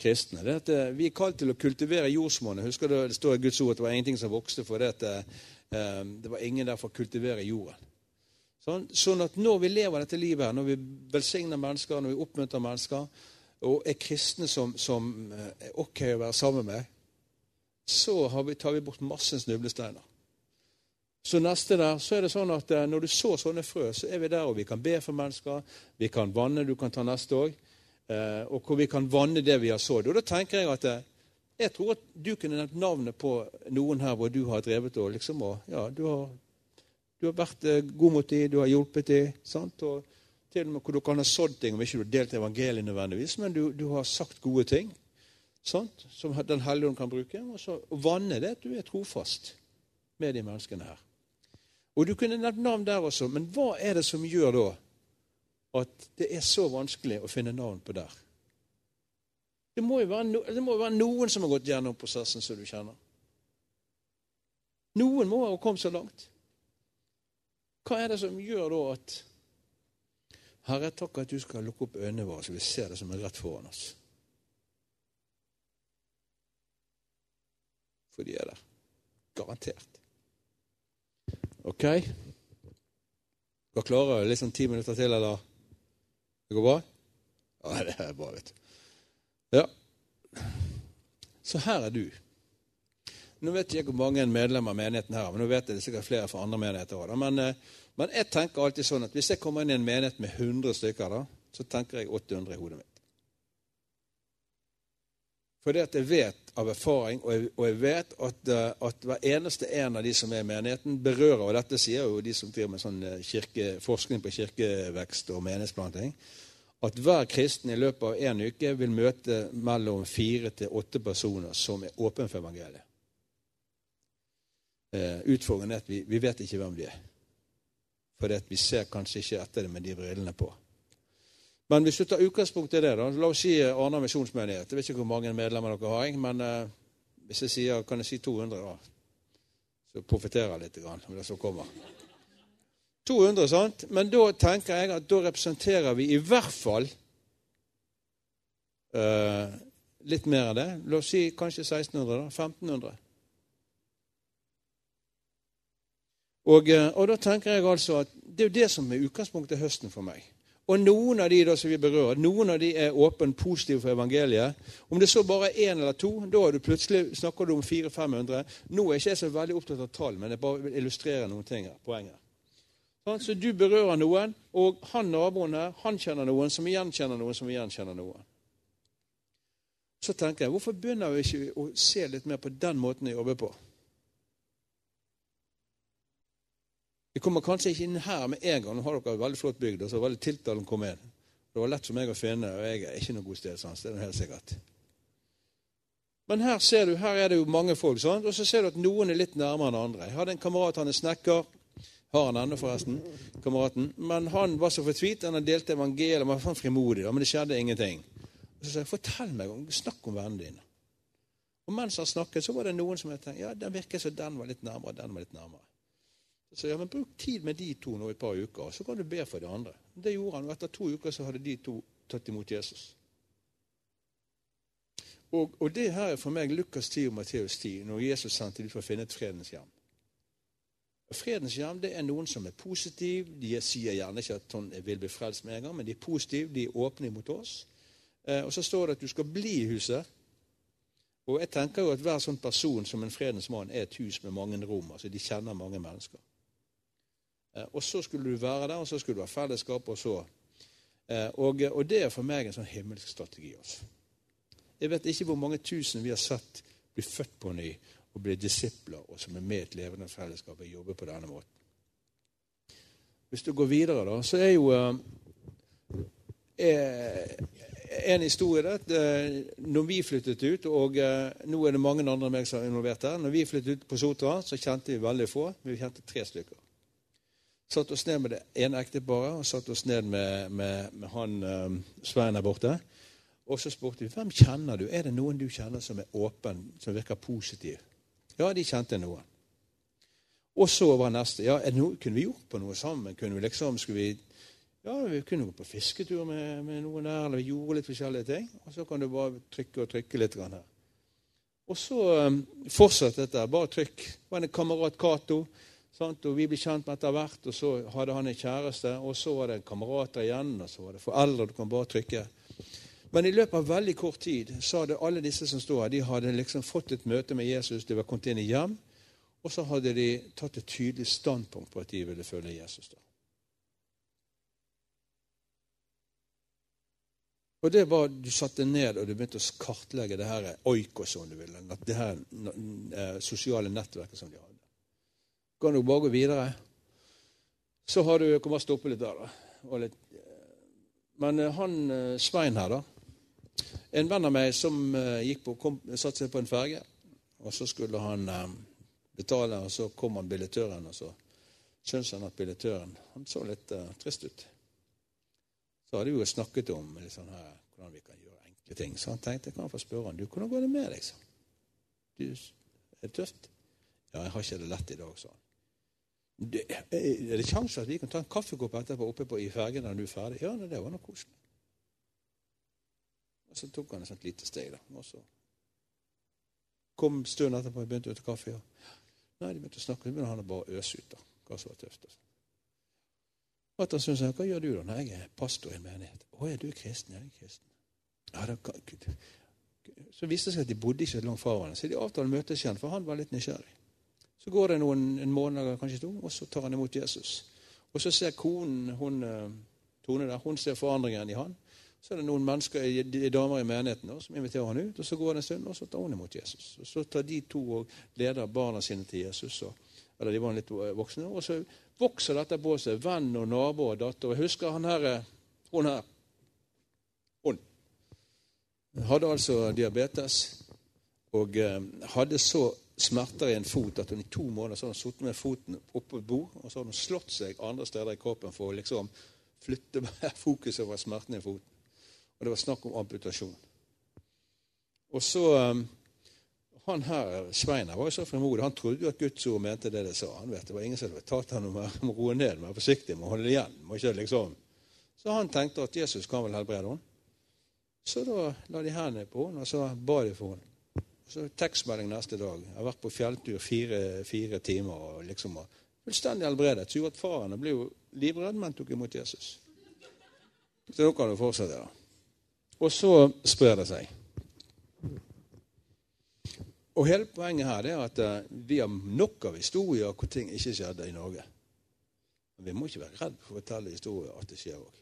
kristne. Det at uh, Vi er kalt til å kultivere jordsmonnet. Husker du, Det står i Guds ord at det var ingenting som vokste for det at uh, det var ingen der for å kultivere jorden. Sånn, sånn, at når vi lever dette livet, her, når vi velsigner mennesker, når vi oppmuntrer mennesker, og er kristne som, som er ok å være sammen med, så vi, tar vi bort masse snublesteiner. Så neste der, så er det sånn at eh, Når du så sånne frø, så er vi der, og vi kan be for mennesker. Vi kan vanne, du kan ta neste òg. Eh, og hvor vi kan vanne det vi har sådd. Og da tenker jeg at eh, jeg tror at du kunne nevnt navnet på noen her hvor du har drevet og liksom og, ja, du har, du har vært god mot dem, du har hjulpet dem. sant? Og til og med hvor du kan ha sådd ting, om ikke du har delt evangeliet nødvendigvis, men du, du har sagt gode ting sant? som Den hellige ånd kan bruke. Og så vanne det at du er trofast med de menneskene her. Og du kunne nevnt navn der også, men hva er det som gjør da at det er så vanskelig å finne navn på der? Det må jo være, no, må være noen som har gått gjennom prosessen som du kjenner. Noen må ha kommet så langt. Hva er det som gjør da at Herre, takk at du skal lukke opp øynene våre, så vi ser det som er rett foran oss. For de er der. Garantert. OK? Dere klarer liksom ti minutter til, eller? Det går bra? Ja, det er bra, vet du. Ja. Så her er du. Nå vet jeg ikke hvor mange medlemmer av menigheten her men nå vet jeg det sikkert flere fra andre menigheter òg. Men, eh, men, jeg tenker alltid sånn at hvis jeg kommer inn i en menighet med 100 stykker, da, så tenker jeg 800 i hodet mitt. Fordi at jeg vet av erfaring, og jeg, og jeg vet at, eh, at, hver eneste en av de som er i menigheten, berører Og dette sier jo de som driver med sånn eh, kirke, forskning på kirkevekst og menighetsplanting. At hver kristen i løpet av én uke vil møte mellom fire til åtte personer som er åpne for evangeliet. Eh, utfordringen er at vi, vi vet ikke hvem de er. For vi ser kanskje ikke etter det med de brillene på. Men hvis du tar utgangspunkt i det, da, la oss si eh, Arna misjonsmenighet. Jeg vet ikke hvor mange medlemmer dere har, men eh, hvis jeg sier, kan jeg si 200, da, så profitterer jeg litt grann, om det som kommer. 200, sant? Men da tenker jeg at da representerer vi i hvert fall eh, litt mer enn det. La oss si kanskje 1600, da. 1500. Og, og da tenker jeg altså at det er jo det som er utgangspunktet høsten for meg. Og noen av de da som vi berører, noen av de er åpent positive for evangeliet. Om det så bare er én eller to, da er du plutselig snakker du om 400-500. Nå er ikke jeg så veldig opptatt av tall, men jeg bare vil illustrere noen ting her, poenget. Sånn, så du berører noen, og han naboen her, han kjenner noen som igjen kjenner noen som igjen kjenner noen. Så tenker jeg, hvorfor begynner vi ikke å se litt mer på den måten vi jobber på? Vi kommer kanskje ikke inn her med en gang. Nå har dere en veldig flott bygd, og så veldig tiltalende å komme inn. Det var lett for meg å finne, og jeg er ikke noe god stedsans. Det er helt sikkert. Men her ser du, her er det jo mange folk, sånn, og så ser du at noen er litt nærmere enn andre. Jeg hadde en kamerat, han er snekker. Har han ennå, forresten, kameraten. Men han var så fortvilt. Han delte evangeliet, han var frimodig, men det skjedde ingenting. Og Så sa jeg, fortell meg, snakk om vennene dine. Og mens han snakket, så var det noen som jeg tenkte, ja, den virket som den var litt nærmere, den var litt nærmere. Så ja, men Bruk tid med de to nå i et par uker, så kan du be for de andre. Det gjorde han, og Etter to uker så hadde de to tatt imot Jesus. Og, og det her er for meg Lukas 10 og Matteus 10, når Jesus sendte dem for å finne et fredens hjem. Fredens hjem det er noen som er positive. De sier gjerne ikke at hun vil bli frelst med en gang, men de er positive, de er åpne mot oss. Eh, og så står det at du skal bli i huset. Og jeg tenker jo at hver sånn person som en fredens mann er et hus med mange rom. altså De kjenner mange mennesker. Eh, og så skulle du være der, og så skulle du ha fellesskap, og så eh, og, og, det er for meg en sånn himmelsk strategi. Også. Jeg vet ikke hvor mange tusen vi har sett bli født på ny og bli disipler, og som er med i et levende fellesskap og jobber på denne måten. Hvis du går videre, da, så er jo er, en historie eh, når vi flyttet ut, og eh, nå er det mange andre enn meg som er involvert her Når vi flyttet ut på Sotra, så kjente vi veldig få. Vi kjente tre stykker. Satt oss ned med det ene ekteparet og satt oss ned med, med, med han um, Svein der borte. Og så spurte vi hvem kjenner du Er det noen du kjenner som er åpen, som virker positiv. Ja, de kjente noen. Og så var neste ja, noe, Kunne vi gjort på noe sammen? Kunne vi liksom, skulle vi, ja, vi kunne gå på fisketur med, med, noen der, eller vi gjorde litt forskjellige ting. Og så kan du bare trykke og trykke litt. her. Og så um, fortsatte dette. Bare trykk. Det var en kamerat Cato Sant? Og Vi ble kjent med etter hvert, og så hadde han en kjæreste. Og så var det kamerater igjen, og så var det foreldre. Du kan bare trykke. Men i løpet av veldig kort tid så hadde alle disse som stod her, de hadde liksom fått et møte med Jesus. De var kommet inn i hjem. Og så hadde de tatt et tydelig standpunkt på at de ville følge Jesus. da. Og det var, Du satte ned og du begynte å kartlegge det her oikos, om du vil, det her eh, sosiale nettverket som de hadde kan du bare gå videre. Så har du Jeg kan bare stoppe litt der, da. Litt. Men eh, han eh, Svein her, da. En venn av meg som eh, gikk på, kom, satte seg på en ferge. Og så skulle han betale, og så kom han billettøren, og så syntes han at billettøren han så litt uh, trist ut. Så hadde vi jo snakket om sånn her, hvordan vi kan gjøre enkle ting. Så han tenkte jeg kan få spørre han, du, hvordan går det med deg? Du, er det tøft? Ja, jeg har ikke det lett i dag, sa han. Det, er det sjanse at vi kan ta en kaffekopp etterpå oppe på, i fergen når du er ferdig? Ja, det var noe koselig. Og Så tok han et sånt lite steg. da, og så kom stunden etterpå og begynte å ta kaffe. Ja. Nei, de begynte å snakke, så han å bare øse ut da, hva som var tøft. Altså. Og at han syntes, Hva gjør du da? Nei, jeg er pastor i en menighet. Å, er du kristen? Ja, jeg er kristen. Ja, det, så viste det seg at de bodde ikke langt fra hverandre, så de avtalte møtes igjen, for han var litt nysgjerrig. Så går det noen, en måned, kanskje to, og så tar han imot Jesus. Og så ser konen, hun, eh, Tone der, hun ser forandringen i han. Så er det noen mennesker, damer i menigheten da, som inviterer han ut, og så går det en stund, og så tar hun imot Jesus. Og Så tar de to og leder barna sine til Jesus. Og, eller de var litt voksne. Og så vokser dette på seg. Venn og nabo og datter. Jeg husker han her, hun her. Hun hadde altså diabetes og eh, hadde så smerter i en fot at hun i to måneder så hadde hun sittet med foten oppå et bord og så hadde hun slått seg andre steder i kroppen for å liksom flytte fokuset fra smerten i foten. Og det var snakk om amputasjon. Og så um, Han her, Svein var jo så frimodig. Han trodde jo at Guds ord mente det det sa. Han vet, Det var ingen som hadde tatt ham om å roe ned, være forsiktig må holde igjen. Må ikke liksom. Så han tenkte at Jesus kan vel helbrede henne. Så da la de hendene på henne, og så ba de for henne. Så tekstmelding neste dag. Jeg har vært på fjelltur fire, fire timer og liksom og fullstendig helbredet. Så gjorde at faren ble jo livredd, men tok imot Jesus. Så da kan du fortsette. da. Og så sprer det seg. Og hele poenget her er at uh, vi har nok av historier hvor ting ikke skjedde i Norge. Men vi må ikke være redd for å fortelle historier at det skjer òg.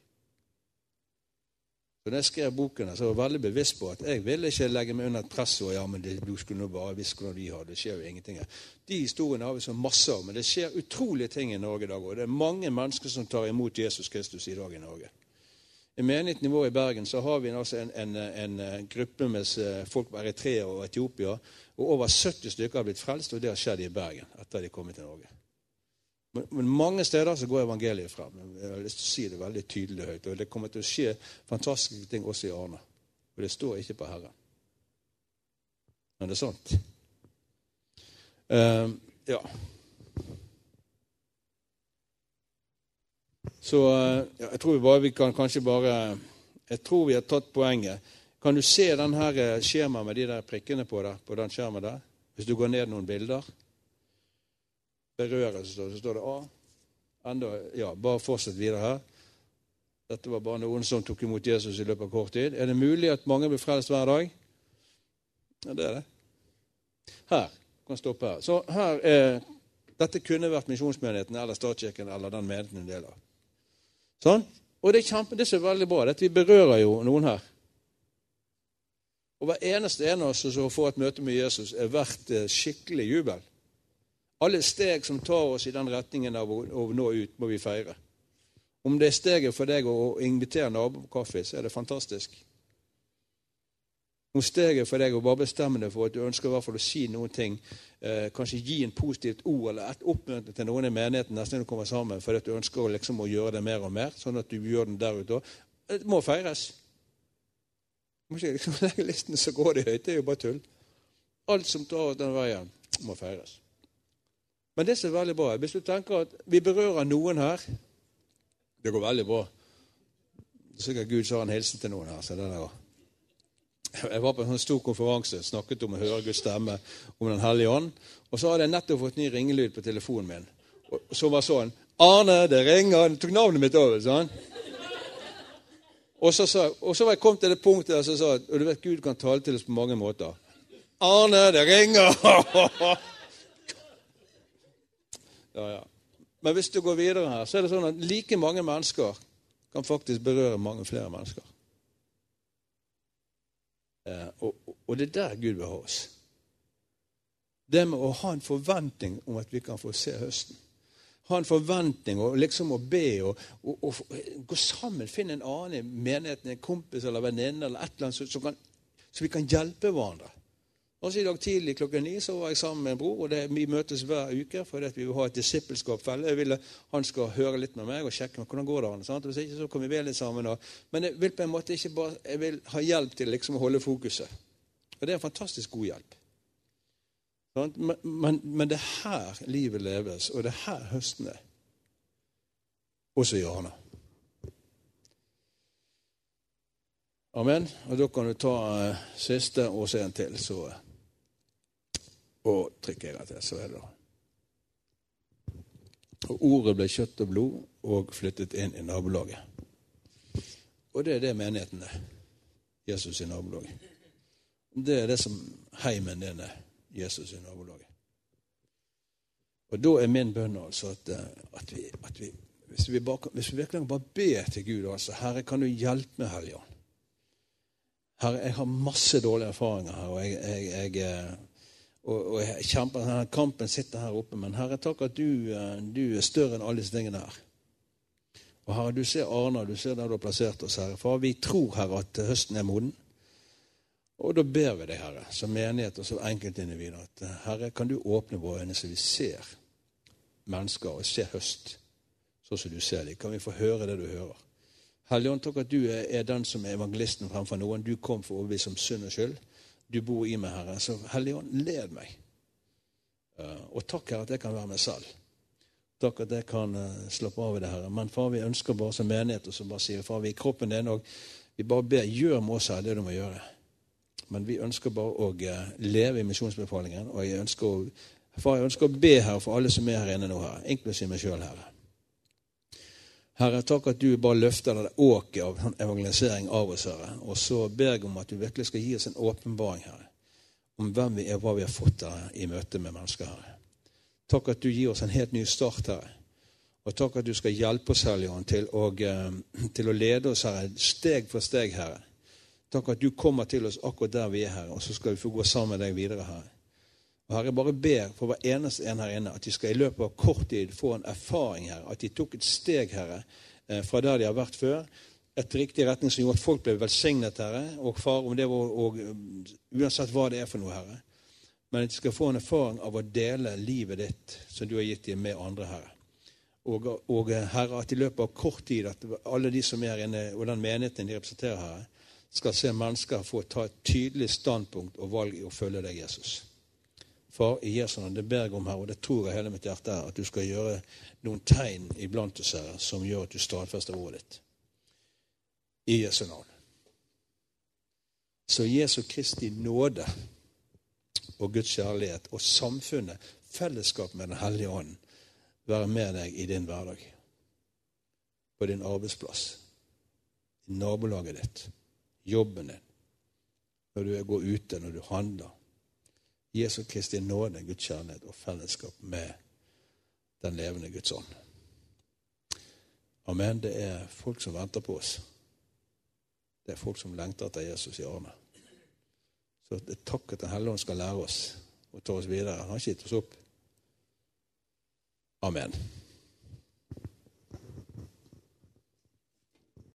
Så da jeg skrev boken, så var jeg veldig bevisst på at jeg ville ikke legge meg under et press og ja, men det, du skulle nå bare visst hvordan de har det. skjer jo ingenting her. De historiene har vi så masse av, men det skjer utrolige ting i Norge i dag. Og det er mange mennesker som tar imot Jesus Kristus i dag i Norge. I menigheten vår i Bergen så har vi altså en, en, en gruppe med folk fra Eritrea og Etiopia. Og over 70 stykker har blitt frelst, og det har skjedd i Bergen etter de kom til Norge. Men, men, mange steder så går evangeliet frem. Jeg har lyst til å si det veldig tydelig høyt. Og det kommer til å skje fantastiske ting også i Arne. Og det står ikke på Herren. Men det er sant. Uh, ja. Så uh, jeg tror vi bare vi kan kanskje bare Jeg tror vi har tatt poenget. Kan du se den her eh, skjemaet med de der prikkene på der, på den skjermen der? Hvis du går ned noen bilder berøre, så står det A. Enda, ja, bare fortsett videre her. Dette var bare noen som tok imot Jesus i løpet av kort tid. Er det mulig at mange blir frelst hver dag? Ja, det er det. Her. Kan stoppe her. Så her er Dette kunne vært Misjonsmenigheten eller Statskirken eller den menigheten en del av. Sånn? Og det er kjempe, det er veldig bra. Dette vi berører jo noen her. Og hver eneste en av oss som får et møte med Jesus, er verdt eh, skikkelig jubel. Alle steg som tar oss i den retningen av å, nå ut, må vi feire. Om det er steget for deg å invitere naboen på kaffe, så er det fantastisk. Om steget for deg å bare bestemme deg for at du ønsker i hvert fall å si noen ting, eh, kanskje gi en positivt ord eller et oppmuntring til noen i menigheten nesten når du kommer sammen, fordi du ønsker liksom å gjøre det mer og mer, sånn at du gjør den der ute òg, det må feires. Du må ikke liksom legge listen så går det høyt. Det er jo bare tull. Alt som tar den veien, må feires. Men det som er veldig bra, hvis du tenker at vi berører noen her Det går veldig bra. Sikkert Gud sa en hilsen til noen her. så det der. Jeg var på en sånn stor konferanse, snakket om å høre Guds stemme om Den hellige ånd. Og så hadde jeg nettopp fått ny ringelyd på telefonen min. Og så var sånn 'Arne, det ringer.' Han tok navnet mitt over. sånn. Og så, sa, og så var jeg kommet til det punktet der som sa at og du vet, Gud kan tale til oss på mange måter. 'Arne, det ringer!' Ja, ja. Men hvis du går videre her, så er det sånn at like mange mennesker kan faktisk berøre mange flere mennesker. Eh, og, og, det er der Gud vil ha oss. Det med å ha en forventning om at vi kan få se høsten. Ha en forventning og liksom å be og, og, og gå sammen. Finne en annen i menigheten, en kompis eller venninne eller et eller annet, så, kan, så vi kan hjelpe hverandre. Også I dag tidlig klokken ni så var jeg sammen med en bror. og det, Vi møtes hver uke fordi vi vil ha et disippelskap felle. Jeg ville Han skal høre litt med meg og sjekke hvordan går det går. Hvis ikke så kommer vi litt sammen. Og, men jeg vil på en måte ikke bare, jeg vil ha hjelp til liksom å holde fokuset. Og det er en fantastisk god hjelp. Men, men, men det er her livet leves, og det er her høsten er. Også i Arna. Amen. Og da kan du ta uh, siste og se en til. så... Uh, og trykker jeg til, så er det da. Og ordet ble kjøtt og blod og flyttet inn i nabolaget. Og det er det menigheten er. Jesus i nabolaget. Det er det som heimen din er. Jesus i nabolaget. Og da er min bønn altså at, eh, at, vi, at vi, hvis, vi bare, hvis vi virkelig bare ber til Gud altså, Herre, kan du hjelpe meg, Helligånd? Herre, jeg har masse dårlige erfaringer her, og jeg, jeg, jeg eh, og, og kjemper, denne kampen sitter her oppe. Men Herre, takk at du, eh, du er større enn alle disse tingene her. Og Herre, du ser Arna, du ser der du har plassert oss, Herre. For vi tror, Herre, at høsten er moden. Og da ber vi deg, Herre, som menighet og som enkeltindivider, at eh, Herre, kan du åpne våre øyne så vi ser mennesker og ser høst sånn som du ser dem. Kan vi få høre det du hører? Helligånd, takk at du er den som er evangelisten fremfor noen. Du kom for å overbevise om synd og skyld du bor i meg, Herre. Så Hellige Ånd, led meg. Eh, og takk, Herre, at jeg kan være meg selv. Takk at jeg kan eh, slappe av i det, Herre. Men far, vi ønsker bare som menighet og så bare sier far, vi i kroppen din òg Vi bare ber, gjør med oss her det du må gjøre. Men vi ønsker bare å eh, leve i misjonsbefalingen. Og jeg ønsker å, far, jeg ønsker å be her for alle som er her inne nå, her, inklusiv meg sjøl, Herre. Herre, takk at du bare løfter det åket av evangelisering av oss, Herre. Og så ber jeg om at du virkelig skal gi oss en åpenbaring, Herre, om hvem vi er, hva vi har fått Herre, i møte med mennesker, Herre. Takk at du gir oss en helt ny start, Herre. Og takk at du skal hjelpe oss, Hellige til, eh, til å lede oss, Herre, steg for steg, Herre. Takk at du kommer til oss akkurat der vi er, Herre, og så skal vi få gå sammen med deg videre, Herre. Og Herre, bare ber for hver eneste en her inne at de skal i løpet av kort tid få en erfaring her. At de tok et steg, Herre, eh, fra der de har vært før. Et riktig retning som gjorde at folk ble velsignet, Herre. Og far, om det var, og, uansett hva det er for noe, Herre. Men at de skal få en erfaring av å dele livet ditt som du har gitt dem, med andre, Herre. Og, og Herre, at i løpet av kort tid at alle de som er her inne, og den menigheten de representerer, Herre, skal se mennesker få ta et tydelig standpunkt og valg i å følge deg, Jesus. Far, i Jesu navn, det ber jeg om her, og det tror jeg hele mitt hjerte er, at du skal gjøre noen tegn iblant oss, her som gjør at du stadfester ordet ditt. I Jesu navn. Så Jesu Kristi nåde og Guds kjærlighet og samfunnet, fellesskap med Den hellige ånd, være med deg i din hverdag. På din arbeidsplass, i nabolaget ditt, jobben din, når du går ute, når du handler Jesu Kristi nåde, Guds kjærlighet og fellesskap med den levende Guds ånd. Amen. Det er folk som venter på oss. Det er folk som lengter etter Jesus i årene. Så det er takk at Den hellige ånd skal lære oss og ta oss videre. Han har ikke gitt oss opp. Amen.